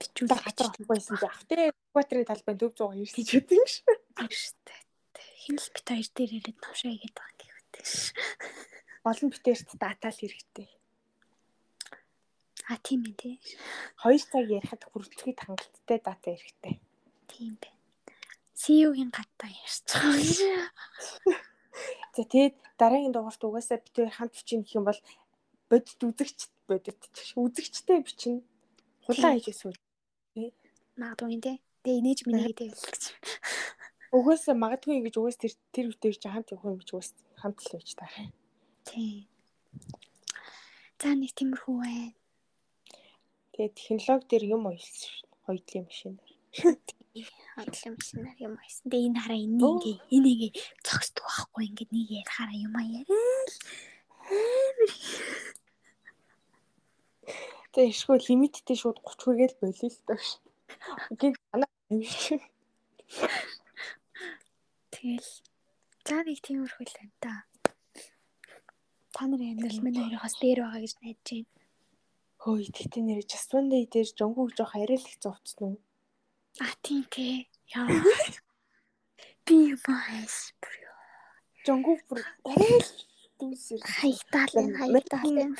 бичүүлэх газар байсан заах. Тэг Экваторын талбай 400 ирсэн ч гэдэг юм шүү дээ. Хин л бит хоёр дээр ирээд тавшаа игээд байгаа гэхүүтэй ш. Олон битэрт датал хэрэгтэй. А тийм ээ тий. 2 цаг ярихад хүрэлцэхэд хангалттай дата хэрэгтэй. Тийм байна. CEO-гийн гадаа ярьж байгаа. За тэгээд дараагийн дугаарт угаасаа хоёр хамт бичнэ гэх юм бол бодит үзэгч бодит үзэгчтэй бичнэ. Хулаа хийж эсвэл. Магадгүй тий. Тэгээ инээж миний гэдэг гэж. Угаасаа магадгүй гэж угаас тэр тэр үтээр чи хамт явах юм гэж угаас хамт л байж та. Тий. За нэг тиймэрхүү байна. Тэгээ технологи дээр юм хоёдлын машин. Хотлон шинээр юм байсан. Тэгээ энэ хараа энэ ингээ энэ ингээ цогсдог байхгүй ингээ нэг ярихаараа юм аа яриа. Тэгээ ишгүй лимиттэй шууд 30 хүгээл болиё л даа. Гин ана. Тэгэл за нэг тиймэрхүү л байна та. Та нарын амьдрал минь хоёроос дээр байгаа гэж найдаж байна. Хөөе, тэгтээ нэр one day дээр жонгог жоох арай л их зовцсон уу? А тийм тий. Яа. Би бас жонгов бүр арай л дүүсэр хаягдаал юм хаягдаал юм.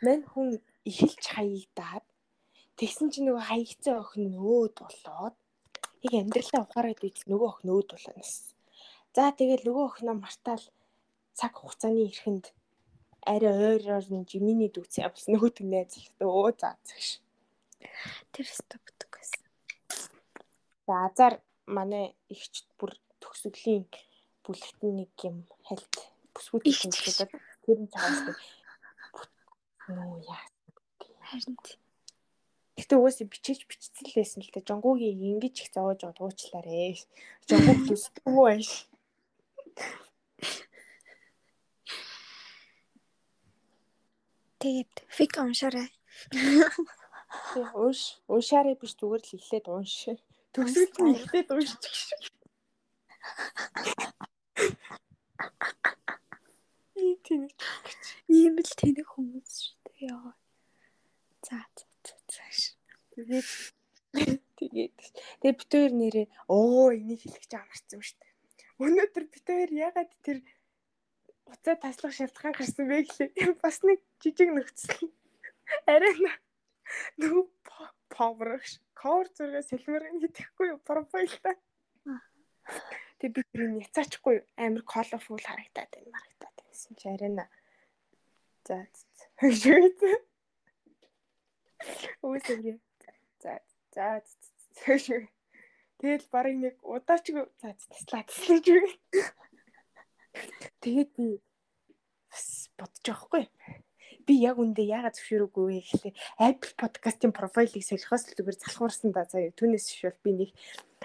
Мэн хүн эхэлж хаягдаад тэгсэн чинь нөгөө хаягцсан охин нь өөд болоод яг амьдралаа ухаарад идэл нөгөө охин өөд болоноос. За тэгэл нөгөө охиноо мартаал цаг хугацааны эрхэнд арай ойроор нь жиминий дүүцээ бас нөгөөт нь найз өө за загш. Тэр бүтэг байсан. За азар манай ихч бүр төгсгөлийн бүлэгтэн нэг юм хальт бүсгүүд хэлээд тэр нь цааш нөө яа. Харин. Гэтэ угаасаа бичиж бичсэн л байсан л та. Жонгогийн ингэж их зовоож байгаа уучлаарэ. Жонгог төсдөө байш. Тэгээд фик уншаарай. Тэг унш уншаарай биш зүгээр л ихлээд унш. Төгсгөл нь ихлээд уншчих шиг. Ий тийм Ийм л тэнэг хүмүүс шүү дээ. Яа. За за за зааш. Тэгээд тэгээд тэгээд хоёр нэрээ оо энийг хэлэх гэж амарсан шүү дээ. Өнөөдөр хоёр ягаад тэр уцаа таслах шалтгаан гарсан бэ гэхлээр бас нэг жижиг нөхцөл. Арай нөө површ кор зургаа сэлмэр гэдэхгүй юу профайлта. Тэгээд би тэрийг яцаачгүй амар колорфул харагдаад байна марагдаад байсан чи арай За шүүд. Үгүй За за шүүд. Тэгэл барыг нэг удаачгүй за таслаа таслаж үгүй. Тэгээд би бодож байгаа хгүй. Би яг үндэ яагаад зөвшөөрөөгүй вэ гэхлээр Apple Podcast-ийн профайлыг солихоос л зүгээр залхуурсан да заяа. Түүнээс шүүл би нэг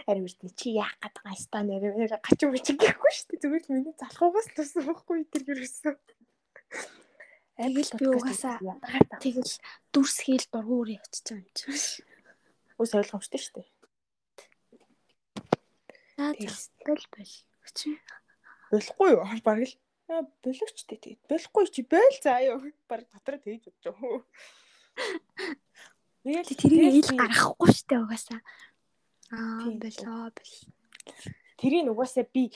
ари үрдний чи яах гээд байгаа ста нэр гачин бичих гэхгүй шүү дээ. Зүгээр л миний залхуугаас тусан байхгүй тэр юусэн. Тэгэл би угаасаа тэгэл дүрс хийл дургуур явчихсан юм чинь. Ус ойлгомжтой шүү дээ. За тэгэл бол. Чи Болохгүй юу? Бараг л Аа, боловч дээ тэгээд болохгүй чи бойл заа юу. Бараг дотроо тэгж бодож байгаа. Тэгэл тэрийг ил гаргахгүй штэ угаасаа. Аа болоо бол. Тэрийг угаасаа би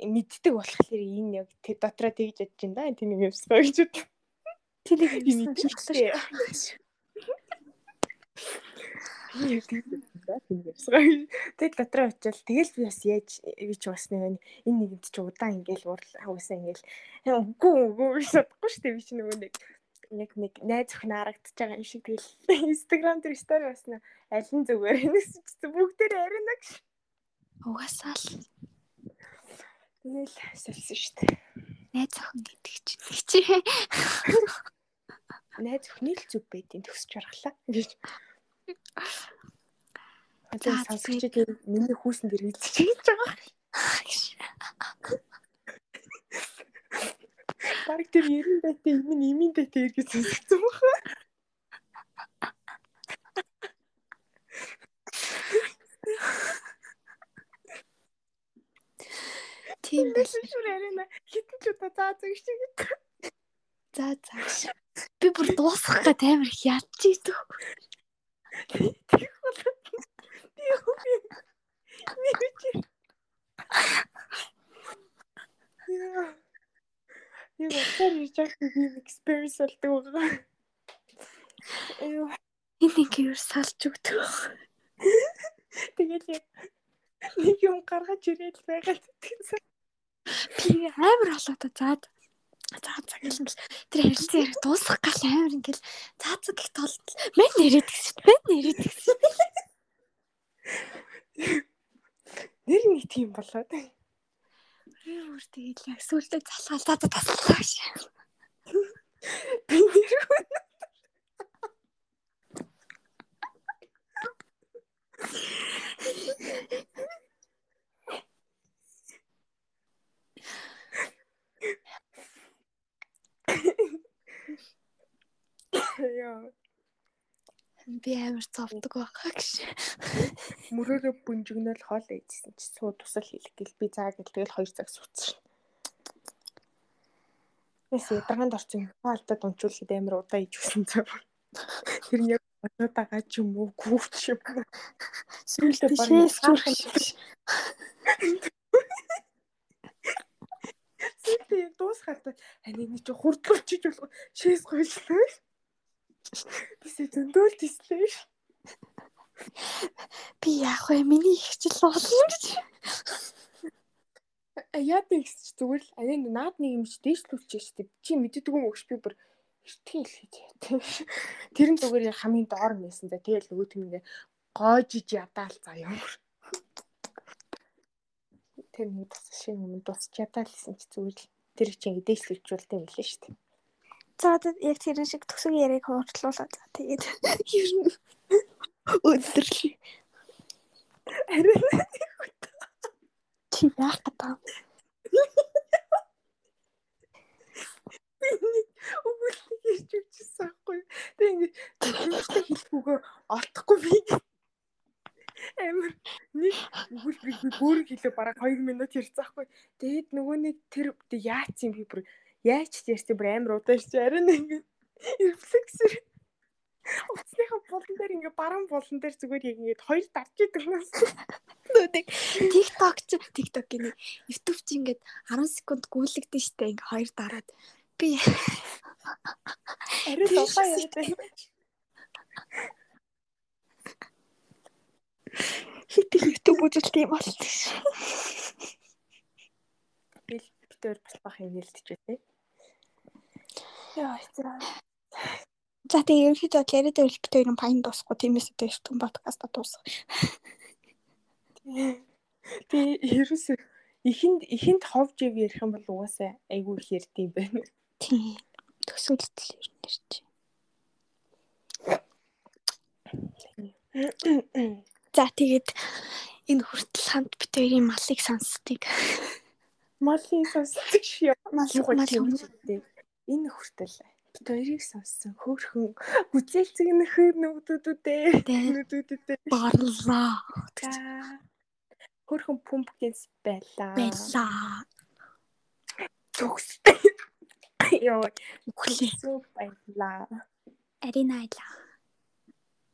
мэддэг болохоор энэ яг тэр дотроо тэгж бодож байна да. Тэнийг юмсгаа гэж бод. Тэрийг Би юм мэдчихлээ. Би яг тэгж бодсон да. Тэнийг юмсгаа. Тэгэл би бас яаж би ч бас нэг энэ нэгэнд чи удаан ингээл угаасаа ингээл үгүй үгүй гэж бодохгүй шүү дээ. Би чи нөгөө нэг яг нэг найз охин харагдаж байгаа юм шиг тэгэл Instagram дээр стори басна аль нь зүгээр нэгсэн чи бүгдээр арина гэж. Угаасаа л Тэгэл сольсон шүү дээ. найз охин гэдэг чинь. Тэг чи найз өхний л зүг байдیں۔ төгсөж барахлаа гэж. За, Одоо сонсогчдод миний хүүсэн дээр хэлчих гэж байгаа. Бараг тэр 90 дайтай юм нь имийн дайтай эргэж сонсогдсон байна. тийм байл. Шүр арина хитэн ч удаа заа зэг шиг. За за. Би бүр дуусгах гад амар их ядч идэх. Тэгэх бол юу юм. Би чи. Яг тэр нэг experience болдог байгаа. Энэ нэг юу салж өгдөг. тэгэл яг нэг юм гаргаж ирээд байгаад тэгсэн. Би амар болоод заад за за гэлэн тэр харилцан яриг дуусгах гал амар ингээл за за гэх тол мен нэрэд гэсэн мен нэрэд гэсэн Нэр нэг тийм болоод. би бүр тэгэл яг сүултээ залхаал за за таслаа ш. Би нэр Яа, би амар зовдөг байхаа гэж. мөрөөрөө бүнжигнэл хоол ээжсэн чи суу тусал хийх гэл би заа гэл тэгэл 2 цаг сууцсан. Эс ядаргаанд орсон хаалтад унчуулахад амар удаа иж өгсөн цаа. Тэр нь яг бодоодаа ч юм уу гүүч юм. Сүүлдээ зүрх. Сүүлдээ яг дуусахад ани нэг чи хурдлуулчих болох шээс гойллоо. Бисээ зөндөөл тислээ. Би яах вэ? Миний их чил болно гэж. Яад нэг ч зүгээр л аяа наад нэг юм чи дээшлүүлчих штеп. Чи мэддэг юм өгш би бүр эртхэн хэлхийж яа. Тэр нь зүгээр хамгийн доор нээсэн. За тэгэл нөгөөт юм ингээ гоожиж ядаал заяа. Тэр нэг тус шиг юм дуусч ядаал гэсэн чи зүгээр л тэр чи ингээ дээшлүүлчихүүлтэй байлаа штеп. За яг тэр шиг төсөг яриаг хууртлуулаад за тэгээд ер нь өдөрлөө. Арай Чи яах гэдэг өгүүлбэг ярьж өгчсэн аахгүй. Тэг ингээд төгсөлтөй хэлэхгүйгээр олдохгүй би. Амар нэг өгүүлбэг би бүр хэлээ бараг 2 минут ярьсан аахгүй. Тэгээд нөгөө нэг тэр яац юм би бүр яаж ч ярьсан бүр амар удаач арай нэг рефлексэр Уцсныхаа болон дээр ингээ баруун болон дээр зүгээр яг ингээ хоёр дарж идэг юм. Нүдэг TikTok ч TikTok гинэ. YouTube ч ингээд 10 секунд гүйлэгдэн штэ ингээ хоёр дараад би дулаан яриад байна. хитэ YouTube үзэлт юм болт ш. Би битээр бас бах юм нэлтэж байна. Яа, за. За тэгээ ерөнхийдөө яриад байвал бид хоёрын паян дуусахгүй тиймээс одоо их том подкаста дуусах. Би ерөөсөө ихэнд ихэнд ховж ив ярих юм бол угаасаа айгүй их ярьдсан байна. Тийм. Төсөөлт л ер нь ярьж. За тэгээд энэ хүртэл хамт бид хоёрын малыг сонсдгийг. Малын сонсдог шив. Мал Мал юм дээ. Энэ хүртэл бид хоёрыг сонссон хөөхөн гүзээлцэг нөхөр нүдүүдүүдээ нүдүүдүүдээ барлаа. Хөөхөн пумпкинс байлаа. Байлаа. Төгстэй. Йоо, Үхлээ. сүү байлаа. Аринайла.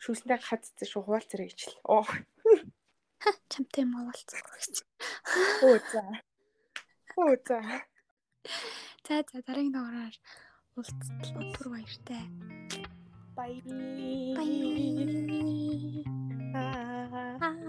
Шүүсэндээ хацсан шүү хуваал зэрэг ичл. Оо, Чамтай муулцсан. оо за. Оо за. За за дараагийн дугаараар уулзтлаа түр баяртай. Bye. Bye. Аа.